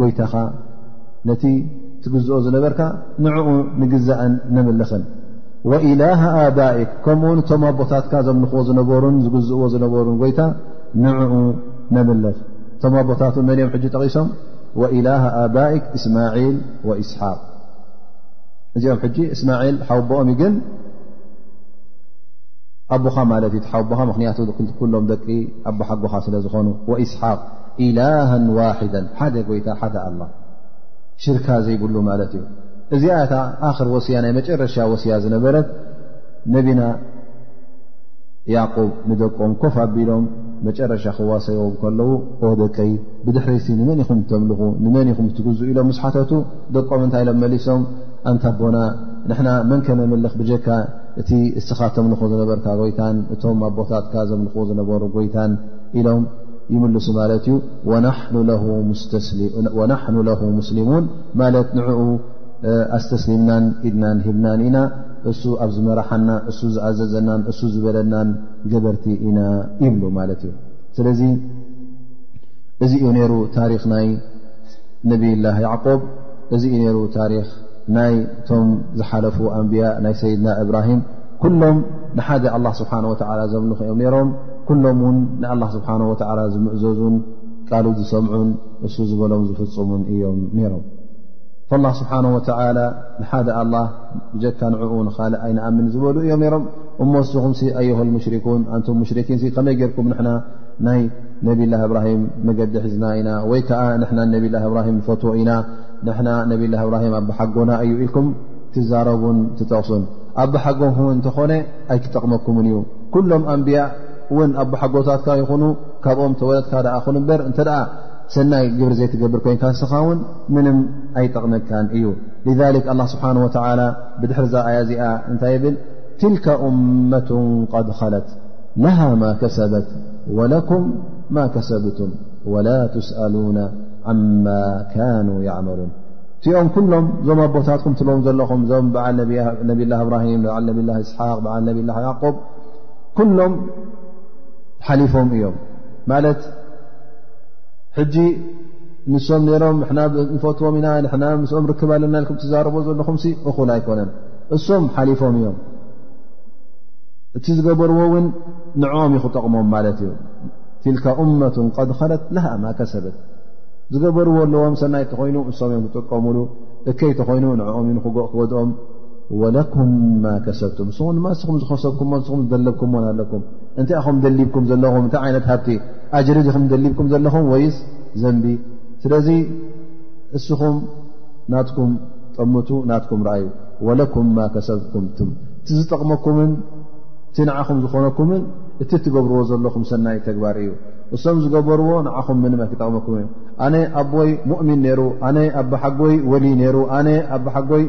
A: ጎይታኻ ነቲ ትግዝኦ ዝነበርካ ንዕኡ ንግዛእን ነምልኽን ወኢላሃ ኣባይክ ከምኡውን እቶም ኣቦታትካ ዘምልኽዎ ዝነበሩን ዝግዝእዎ ዝነበሩን ጎይታ ንዕኡ ነምልኽ እቶም ኣቦታቱ መን ኦም ሕጂ ጠቒሶም ወኢላሃ ኣባይክ እስማዒል ወእስሓቅ እዚኦም ሕጂ እስማዒል ሓውቦኦም ዩ ግን ኣቦኻ ማለት እዩ ሓውቦኻ ምክንያቱ ኩሎም ደቂ ኣቦሓጎኻ ስለ ዝኾኑ ወእስሓቅ ኢላሃ ዋሕዳ ሓደ ጎይታ ሓደ ኣላ ሽርካ ዘይብሉ ማለት እዩ እዚኣ እታ ኣክር ወስያ ናይ መጨረሻ ወስያ ዝነበረት ነቢና ያዕቁብ ንደቆም ኮፍ ኣቢሎም መጨረሻ ክዋሰዎ ከለዉ ኦ ደቀይ ብድሕሪሲ ንመን ኢኹም ተምልኹ ንመን ኢኹም ትግዝ ኢሎም ምስ ሓተቱ ደቆም እንታይ ኢሎም መሊሶም ኣንታ ኣቦና ንሕና መን ከነምልኽ ብጀካ እቲ እስኻ ተምልኹ ዝነበርካ ጎይታን እቶም ኣቦታትካ ዘምልኹ ዝነበሩ ጎይታን ኢሎም ይምልሱ ማለት እዩ ወናኑ ለሁ ሙስሊሙን ማለት ንዕኡ ኣስተስሊምናን ኢድናን ሂብናን ኢና እሱ ኣብ ዝመራሓና እሱ ዝኣዘዘናን እሱ ዝበለናን ገበርቲ ኢና ይብሉ ማለት እዩ ስለዚ እዚ እዩ ነይሩ ታሪክ ናይ ነብይላ ያዕቆብ እዚ እዩ ነይሩ ታሪክ ናይ ቶም ዝሓለፉ ኣንብያ ናይ ሰይድና እብራሂም ኩሎም ንሓደ ኣላ ስብሓን ወተላ ዘምልኹ እዮም ነይሮም ኩሎም እውን ንኣላ ስብሓን ወተዓላ ዝምእዘዙን ቃሉ ዝሰምዑን እሱ ዝበሎም ዝፍፅሙን እዮም ነይሮም ላ ስብሓን ወተላ ንሓደ ኣላ ብጀካ ንዕኡ ንካልእ ኣይንኣምን ዝበሉ እዮም ነሮም እሞ እስኹም ኣዮሆል ሙሽሪኩን ኣንቱም ሙሽርኪን ከመይ ጌርኩም ንና ናይ ነብላ እብራሂም መገዲ ሒዝና ኢና ወይ ከዓ ንና ነብላ እብራሂም ንፈትዎ ኢና ንና ነብላ እብራሂም ኣባሓጎና እዩ ኢልኩም ትዛረቡን ትጠቕሱን ኣባሓጎ ን እንተኾነ ኣይክጠቕመኩምን እዩ ኩሎም ኣንብያ እውን ኣቦሓጎታትካ ይኹኑ ካብኦም ተወለትካ ደኣ ኹን እምበር እንተ ደኣ ሰናይ ግብሪ ዘይትገብር ኮይንካ ንስኻ እውን ምንም ኣይጠቕመካን እዩ ሊዛሊክ ኣላ ስብሓን ወተዓላ ብድሕሪ እዛ ኣያ እዚኣ እንታይ ይብል ትልካ እመት ቀድ ኸለት ለሃ ማ ከሰበት ወለኩም ማ ከሰብቱም ወላ ትስኣሉና ዓማ ካኑ ያዕመሉን እቲኦም ኩሎም እዞም ኣቦታትኩም ትብም ዘለኹም እዞም በዓል ነብላ እብራሂም በዓል ነብላ እስሓቅ በዓል ነብላ ያቆብ ኩሎም ሓሊፎም እዮም ማለት ሕጂ ንሶም ነሮም ንና ንፈትዎም ኢና ንና ምስኦም ርክብ ኣለና ልኩም ትዛረቦ ዘለኹም እኹል ኣይኮነን እሶም ሓሊፎም እዮም እቲ ዝገበርዎ እውን ንዕኦም ይክጠቕሞም ማለት እዩ ትልካ እመት ቀድ ኸለት ለሃ ማ ከሰበት ዝገበርዎ ኣለዎም ሰናይ እተኾይኑ እሶም እዮም ዝጥቀሙሉ እከይ ተኾይኑ ንኦም ዩ ንክጎእ ክወድኦም ወለኩም ማ ከሰብቱም ንስኹ ድማ ንስኹም ዝኸሰብኩምዎ ንስኹም ዝደለብኩምዎን ኣለኩም እንታይ ኢኹም ደሊብኩም ዘለኹም እንታይ ዓይነት ሃብቲ ኣጅሪ ኹም ደሊብኩም ዘለኹም ወይስ ዘንቢ ስለዚ እስኹም ናትኩም ጠምቱ ናትኩም ረኣዩ ወለኩም ማ ከሰብኩም ቱም እቲ ዝጠቕመኩምን እቲ ንዓኹም ዝኾነኩምን እቲ እትገብርዎ ዘለኹም ሰናይ ተግባር እዩ እሶም ዝገበርዎ ንዓኹም ምንም ኣይክጠቕመኩም እ ኣነ ኣቦይ ሙእሚን ነይሩ ኣነ ኣሓጎይ ወሊ ነይሩ ኣነ ኣሓጎይ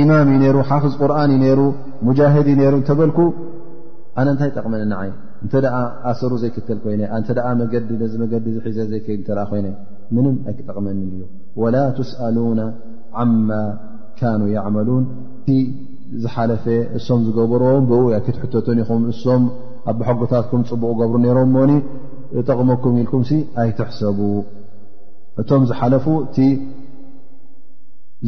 A: ኢማም እዩ ነይሩ ሓፍዝ ቁርን እዩ ነይሩ ሙጃሂድ እዩ ነይሩ እተበልኩ ኣነ እንታይ ጠቕመኒ ንዓይ እንተ ኣሰሩ ዘይክተል ኮይነ እንተ መገዲ ነዚ መገዲ ዝሒዘ ዘይከይድ እተ ኮይነ ምንም ኣይክጠቕመኒ እዩ ወላ ትስኣሉና ዓማ ካኑ ያዕመሉን እቲ ዝሓለፈ እሶም ዝገበርዎም ብኡ ኣይክትሕተቱን ኢኹም እሶም ኣቦሓጎታትኩም ፅቡቕ ገብሩ ነይሮም ሞኒ ጠቕመኩም ኢልኩም ሲ ኣይትሕሰቡ እቶም ዝሓለፉ እቲ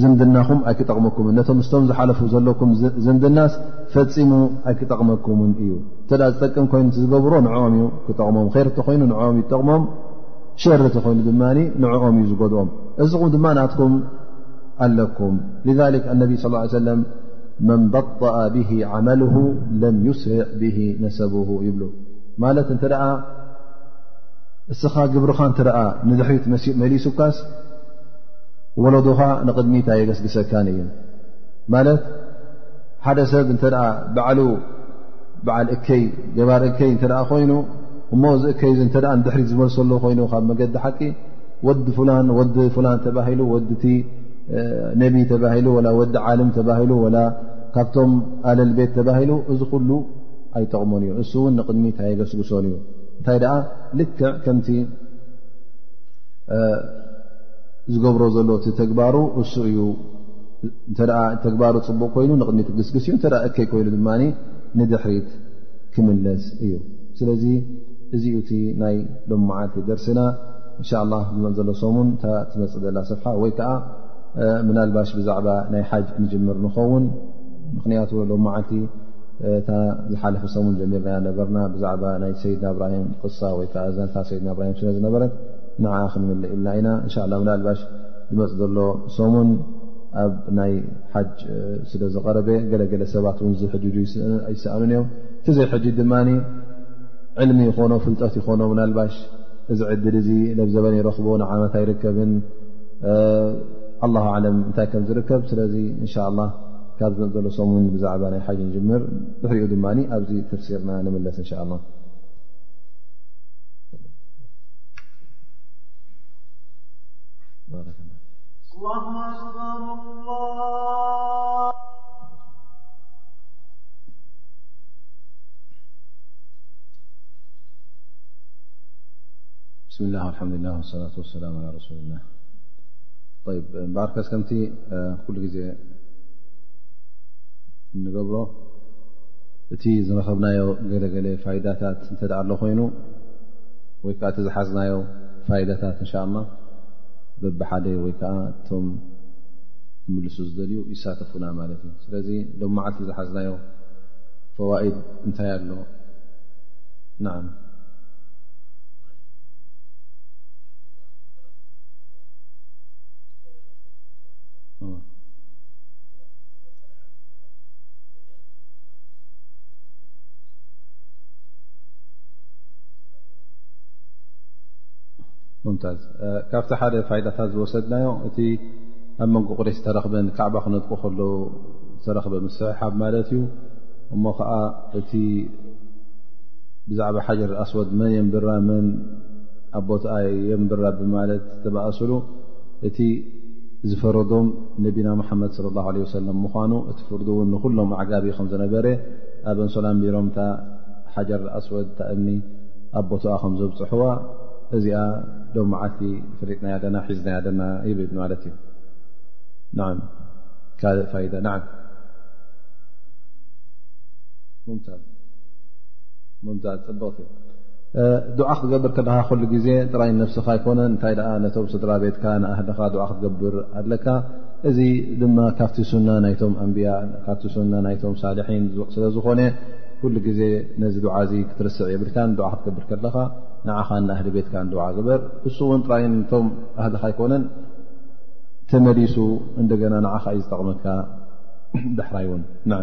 A: ዝምድናኹም ኣይክጠቕመኩምን ነቶም ምስቶም ዝሓለፉ ዘለኩም ዝምድናስ ፈፂሙ ኣይክጠቕመኩምን እዩ እተ ዝጠቅም ኮይኑ ዝገብሮ ንዕኦም እዩ ክጠቕሞም ር እተኮይኑ ንኦም እዩ ጠቕሞም ሸር እተኮይኑ ድማ ንዕኦም እዩ ዝጎድኦም እዚኹም ድማ ናትኩም ኣለኩም ነቢ ስ ሰለም መን በጣኣ ብሂ ዓመልሁ ለም ይስሪዕ ብሂ ነሰብሁ ይብሉ ማለት እንተ ደኣ እስኻ ግብርኻ እንተ ደኣ ንድሕሪት መሊሱካስ ወለዱኻ ንቕድሚት ኣየገስግሰካን እዩ ማለት ሓደ ሰብ እንተ ደኣ ባዕሉ በዓል እከይ ገባር እከይ እንተ ደኣ ኮይኑ እሞ እዚ እከይ እዚ እንተ ደኣ ንድሕሪት ዝመልሰሉ ኮይኑ ካብ መገዲ ሓቂ ወዲ ፍላን ወዲ ፍላን ተባሂሉ ወዲቲ ነቢ ተባሂሉ ወላ ወዲ ዓልም ተባሂሉ ወላ ካብቶም ኣለል ቤት ተባሂሉ እዚ ኩሉ ኣይጠቕሙን እዩ እሱ እውን ንቕድሚት ኣየገስግሶን እዩ እንታይ ደኣ ልክዕ ከምቲ ዝገብሮ ዘሎ እቲ ተግባሩ እሱ እዩ እተ ተግባሩ ፅቡቕ ኮይኑ ንቕድሚት ክግስግስ እዩ እተ እከይ ኮይኑ ድማ ንድሕሪት ክምለስ እዩ ስለዚ እዚ ዩ እቲ ናይ ሎምመዓልቲ ደርስና እንሻ ላ ዝመፅ ዘሎ ሰሙን እታ ትመፅእ ዘላ ስፍሓ ወይ ከዓ ምናልባሽ ብዛዕባ ናይ ሓጅ ንጅምር ንኸውን ምክንያቱ ሎ መዓልቲ እታ ዝሓለፈ ሰሙን ጀሚርናያ ነበርና ብዛዕባ ናይ ሰይድና እብራሂም ቅሳ ወይ ከዓ ዛንታ ሰይድና እብራሂም ስለ ዝነበረት ንዓ ክንምልእ ኢልና ኢና እንሻ ላ ምናልባሽ ዝመፅ ዘሎ ሰሙን ኣብ ናይ ሓጅ ስለ ዝቐረበ ገለገለ ሰባት እውን ዝሕጅጁ ኣይሰኣኑን እዮም እቲ ዘይሕጅ ድማ ዕልሚ ይኾኖ ፍልጠት ይኾኖ ምናልባሽ እዚ ዕድል እዚ ለብዘበን ይረኽቦ ንዓመት ኣይርከብን ኣላ ኣለም እንታይ ከም ዝርከብ ስለዚ እንሻ ላ ካብ ዝመፅዘሎ ሰሙን ብዛዕባ ናይ ሓጅ ንጅምር ብሕሪኡ ድማ ኣብዚ ተፍሲርና ንምለስ እንሻ ላ ብስም ላ ሓምላ ሰላት ሰላም ላ ረሱልና በርከስ ከምቲ ኩሉ ግዜ እንገብሮ እቲ ዝረኸብናዮ ገለገለ ፋይዳታት እንተ ኣሎ ኮይኑ ወይ ከዓ እቲ ዝሓዝናዮ ፋይዳታት እንሻ ላ ብብሓደ ወይ ከዓ እቶም ክምልሱ ዝደልዩ ይሳተፉና ማለት እዩ ስለዚ ሎም መዓልቲ ዝሓዝናዮ ፈዋኢድ እንታይ ኣሎ ካብቲ ሓደ ፋይዳታት ዝወሰድናዮ እቲ ኣብ መንጎ ቁሬስ ዝተረክበ ካዕባ ክነጥቁ ከለዉ ዝተረክበ ምስሕሓብ ማለት እዩ እሞ ከዓ እቲ ብዛዕባ ሓጀር ኣስወድ መን የንብራ መን ኣብ ቦታ የንብራ ብማለት ዝተባእስሉ እቲ ዝፈረዶም ነቢና ሙሓመድ ለ ላ ለ ወሰለም ምኳኑ እቲ ፍርዱ እውን ንኩሎም ኣዕጋቢ ከም ዝነበረ ኣብ ኣንሶላ ኣንቢሮም እታ ሓጀር ኣስወድ እታ እምኒ ኣብ ቦትኣ ከም ዘብፅሕዋ እዚኣ ዶም መዓልቲ ፍሪጥና ኣለና ሒዝና ኣለና ይብል ማለት እዩ ካልእ ፋይዳ ን ዱዓ ክትገብር ከለካ ኩሉ ግዜ ጥራይ ነብስኻ ኣይኮነ እንታይ ነቶም ስድራ ቤትካ ንኣህልኻ ዓ ክትገብር ኣለካ እዚ ድማ ካብቲ ሱና ናይቶም ኣንብያ ካብቲ ሱና ናይቶም ሳልሒን ስለ ዝኾነ ኩሉ ግዜ ነዚ ዱዓ እዚ ክትርስዕ የብልካ ዓ ክትገብር ከለኻ ንዓኻ ንኣህሊ ቤትካ ዓ ግበር እሱ እውን ጥራይ ቶም ኣህልኻ ኣይኮነን ተመሊሱ እንደገና ንዓኻ እዩ ዝጠቕመካ ዳሕራይ እውን ን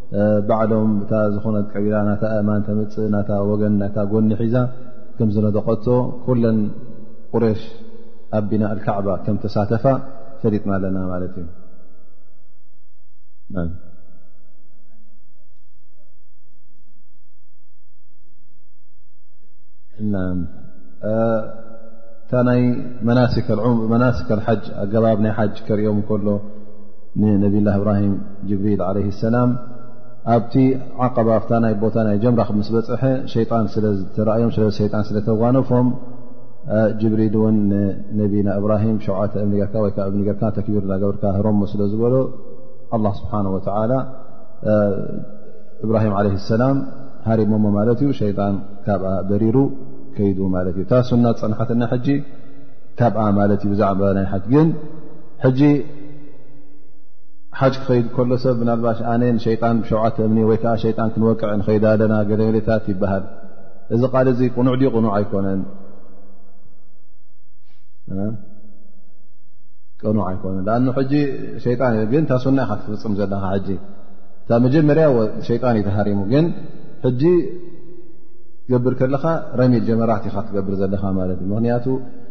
A: ባዕሎም እታ ዝኾነት ቀቢላ ናታ እማን ተምፅእ ናታ ወገን ናታ ጎኒ ሒዛ ከም ዝነደቐቶ ኩለን ቁሬሽ ኣብ ቢና ኣልካዕባ ከም ተሳተፋ ፈሊጥና ኣለና ማለት እዩ እታ ናይ መናስክ ሓጅ ኣገባብ ናይ ሓጅ ከርእዮም ከሎ ንነብላ እብራሂም ጅብሪል ለ ሰላም ኣብቲ ዓቀባ ኣብታ ናይ ቦታ ናይ ጀምራ ምስ በፅሐ ሸጣን ስለዝተረኣዮም ሸጣን ስለተጓነፎም ጅብሪል እውን ንነብና እብራሂም ሸ እም ርካ ወይ እ ርካ ተክቢር ናገበርካ ህሮሞ ስለ ዝበሎ ኣላ ስብሓን ወተላ እብራሂም ለ ሰላም ሃሪሞሞ ማለት እዩ ሸጣን ካብኣ በሪሩ ከይዱ ማለት እዩ እታ ሱና ፀንሓትና ሕጂ ካብኣ ማለት እዩ ብዛዕባ ናይ ሓ ግን ሕጂ ሓጅ ክኸይድ ከሎ ሰብ ምናልባሽ ኣነ ሸይጣን ብሸውዓተ እምኒ ወይ ከዓ ሸይጣን ክንወቅዕ ንኸይዳ ኣለና ገለገሌታት ይበሃል እዚ ቃል እዚ ቅኑዕ ድ ቅኑዕ ኣይኮነን ቅኑዕ ኣይኮነን ኣ ሕጂ ሸይጣን ግን እታ ሱና ካ ትፍፅም ዘለካ ሕጂ እታ መጀመርያ ሸይጣን እዩ ተሃሪሙ ግን ሕጂ ትገብር ከለካ ረሚል ጀመራት ኢካ ትገብር ዘለካ ማለት እዩ ምክንያቱ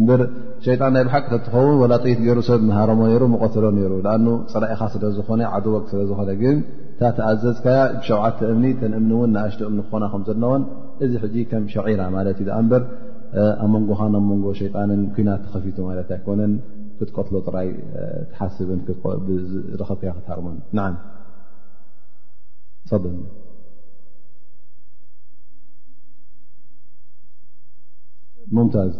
A: እበር ሸይጣን ናይ ብሓቂ ተትኸውን ወላ ጥይት ገይሩ ሰብ ምሃረሞ ነሩ መቐትሎ ነይሩ ኣ ፀላኢኻ ስለ ዝኾነ ዓዱ ወቅ ስለ ዝኾነ ግን እታ ተኣዘዝካያ ብሸውዓተ እምኒ ተን እምኒ እውን ንኣሽቶ እምኒ ክኾና ከም ዘለዎን እዚ ሕጂ ከም ሸዒራ ማለት እዩ ኣ እበር ኣብ መንጎኻን ኣብ መንጎ ሸይጣንን ኩናት ተኸፊቱ ማለት ኣይኮነን ክትቀትሎ ጥራይ ትሓስብን ዝረኸብካያ ክትሃርሞን ን ብ ሙምታዝ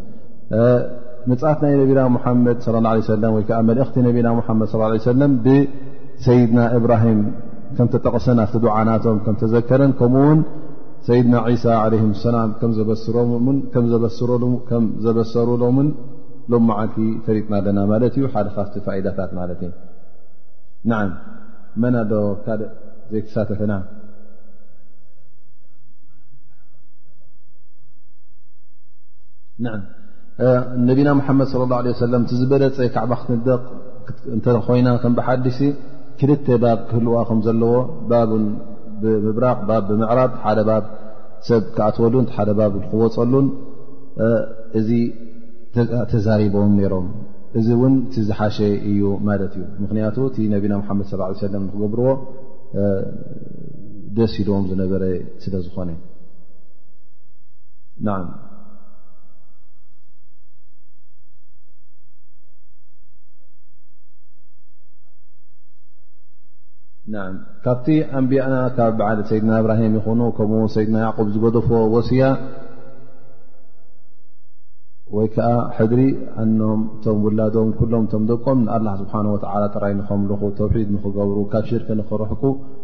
A: ምፅት ናይ ነቢና ሙሓመድ صለ ه ለ ሰለም ወይከዓ መልእኽቲ ነቢና ሙሓመድ ص ه ሰለም ብሰይድና እብራሂም ከም ተጠቕሰን ኣብቲ ዱዓናቶም ከም ተዘከረን ከምኡ ውን ሰይድና ዒሳ ዓለይም ሰላም ከም ዘበሰሩሎምን ሎ መዓልቲ ፈሪጥና ኣለና ማለት እዩ ሓደ ካብቲ ፋኢዳታት ማለት እዩ ን መና ዶ ካልእ ዘይተሳተፈና ነቢና ሙሓመድ صለ ላه ለ ሰለም እቲ ዝበለፀ ካዕባ ክትንደቕ እንተ ኮይና ከም ብሓዲሲ ክልተ ባብ ክህልዋ ከም ዘለዎ ባብ ብምብራቕ ባብ ብምዕራብ ሓደ ባብ ሰብ ክኣትወሉን ሓደ ባብ ክወፀሉን እዚ ተዛሪቦም ነይሮም እዚ እውን እቲ ዝሓሸ እዩ ማለት እዩ ምክንያቱ እቲ ነቢና ሓመድ ስ ሰለም ንክገብርዎ ደስ ኢልዎም ዝነበረ ስለ ዝኾነ ካብቲ ኣንቢያና ካብ በዓል ሰይድና እብራሂም ይኹኑ ከምኡ ሰይድና ያዕቁብ ዝገደፎ ወስያ ወይ ከዓ ሕድሪ ኣኖም እቶም ውላዶም ኩሎም እቶም ደቆም ንኣላ ስብሓን ወላ ጥራይ ንከምልኹ ተውሒድ ንክገብሩ ካብ ሽርክ ንክረሕቁ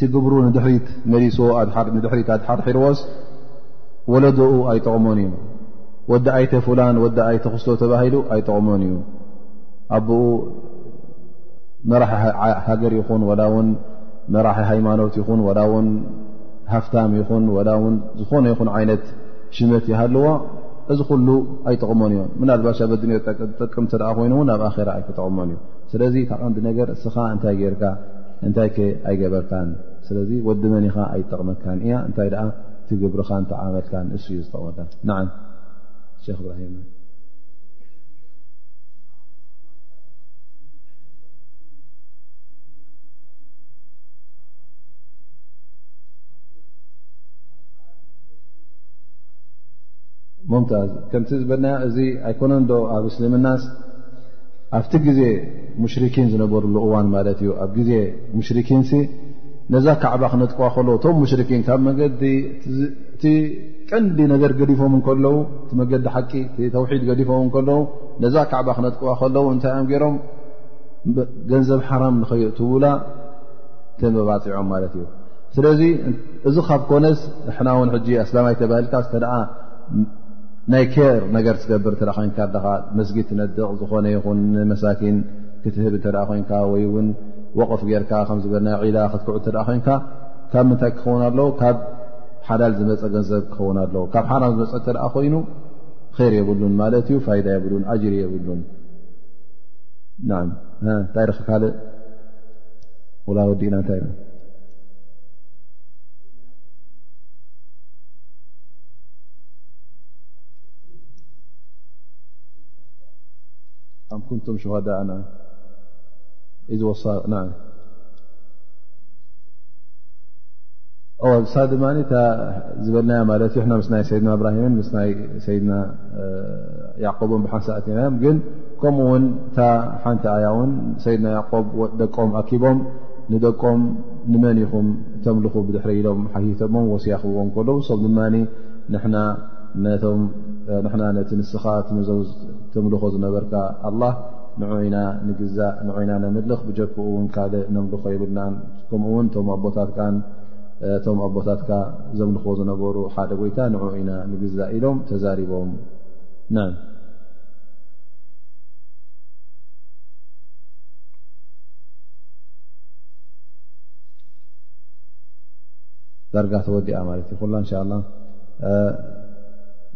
A: ትግብሩ ንድሕሪት መሊስዎ ንድሕሪት ኣድሓርሒርዎስ ወለዶኡ ኣይጠቕሞን እዩ ወዲ ኣይተ ፍላን ወዲ ኣይተ ክስቶ ተባሂሉ ኣይጠቕሞን እዩ ኣቦኡ መራሒ ሃገር ይኹን ወላ ውን መራሒ ሃይማኖት ይኹን ወላ ውን ሃፍታም ይኹን ወላ ውን ዝኾነ ይኹን ዓይነት ሽመት ይሃለዎ እዚ ኩሉ ኣይጠቕሞን እዮ ምናልባሽ ኣብ ኣድንኦ ጠቅም እተ ኮይኑእውን ኣብ ኣራ ኣይክጠቕሞን እዩ ስለዚ እታ ቀንዲ ነገር እስኻ እንታይ ጌይርካ እንታይ ከ ኣይገበርካን ስለዚ ወዲ መን ኢኻ ኣይጠቕመካን እያ እንታይ ደኣ ትግብርኻን ተዓመልካን እሱ እዩ ዝጠቕመካ ንዓ ክ እብራሂም ሙምታዝ ከምቲ ዝበልናዮ እዚ ኣይኮነንዶ ኣብ እስልምናስ ኣብቲ ግዜ ሙሽርኪን ዝነበርሉ እዋን ማለት እዩ ኣብ ግዜ ሙሽርኪን ነዛ ካዕባ ክነጥቅዋ ከሎ እቶም ሙሽርኪን ካብ መገዲ እቲ ቀንዲ ነገር ገዲፎም እከለዉ እቲ መገዲ ሓቂ ተውሒድ ገዲፎም ከለዉ ነዛ ካዕባ ክነጥቅዋ ከለዉ እንታይ እዮም ገይሮም ገንዘብ ሓራም ንኸይእትውላ ተመባፂዖም ማለት እዩ ስለዚ እዚ ካብ ኮነስ ንሕና ውን ሕጂ ኣስላማይ ተባሂልካ ዝተኣ ናይ ኬር ነገር ትገብር እተ ኮንካ ኻ መስጊድ ትነድቕ ዝኾነ ይኹን መሳኪን ክትህብ እተ ኮንካ ወይ እውን ወቕፍ ጌርካ ከምዝበልና ዒላ ክትክዑ እተ ኮንካ ካብ ምንታይ ክኸውን ኣለዎ ካብ ሓላል ዝመፀ ገንዘብ ክኸውን ኣለዎ ካብ ሓራም ዝመፀ እተ ኮይኑ ር የብሉን ማለት እዩ ፋይዳ የብሉን ኣጅሪ የብሉን እንታይ ርክ ካልእ ላ ወዲእና እንታይ ኣም ኩንቱም ሸሃዳ ኢዝወሳ እሳ ድማ እታ ዝበልናያ ማለት እዩ ና ምስ ናይ ሰይድና እብራሂምን ምስ ናይ ሰይድና ያዕቆብን ብሓንሳእትናዮም ግን ከምኡ ውን እታ ሓንቲ ኣያ ውን ሰይድና ያዕቆብ ደቆም ኣኪቦም ንደቆም ንመን ኢኹም ተምልኹ ብድሕሪ ኢሎም ሓቲቶሞም ወስያ ክብዎም ከለዉ ሶም ድማ ንሕና ነቲ ንስኻ ትምዘው ተምልኾ ዝነበርካ ኣላ ንዑ ኢና ንግዛእ ንዑ ኢና ነምልኽ ብጀክኡ እውን ካልእ ነምልኾ የብልናን ከምኡ ውን ቶም ኣቦታትካን እቶም ኣቦታትካ ዘምልኽዎ ዝነበሩ ሓደ ጎይታ ንዑ ኢና ንግዛእ ኢሎም ተዛሪቦም ን ርጋ ተወዲ ማለ እዩ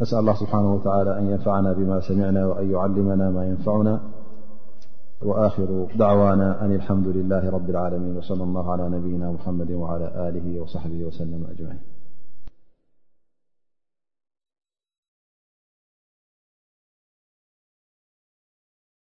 A: نسأل الله سبحانه وتعالى أن ينفعنا بما سمعنا وأن يعلمنا ما ينفعنا وآخر دعوانا عن الحمد لله رب العالمين وصلى الله على نبينا محمد وعلى آله وصحبه وسلم -أجمعين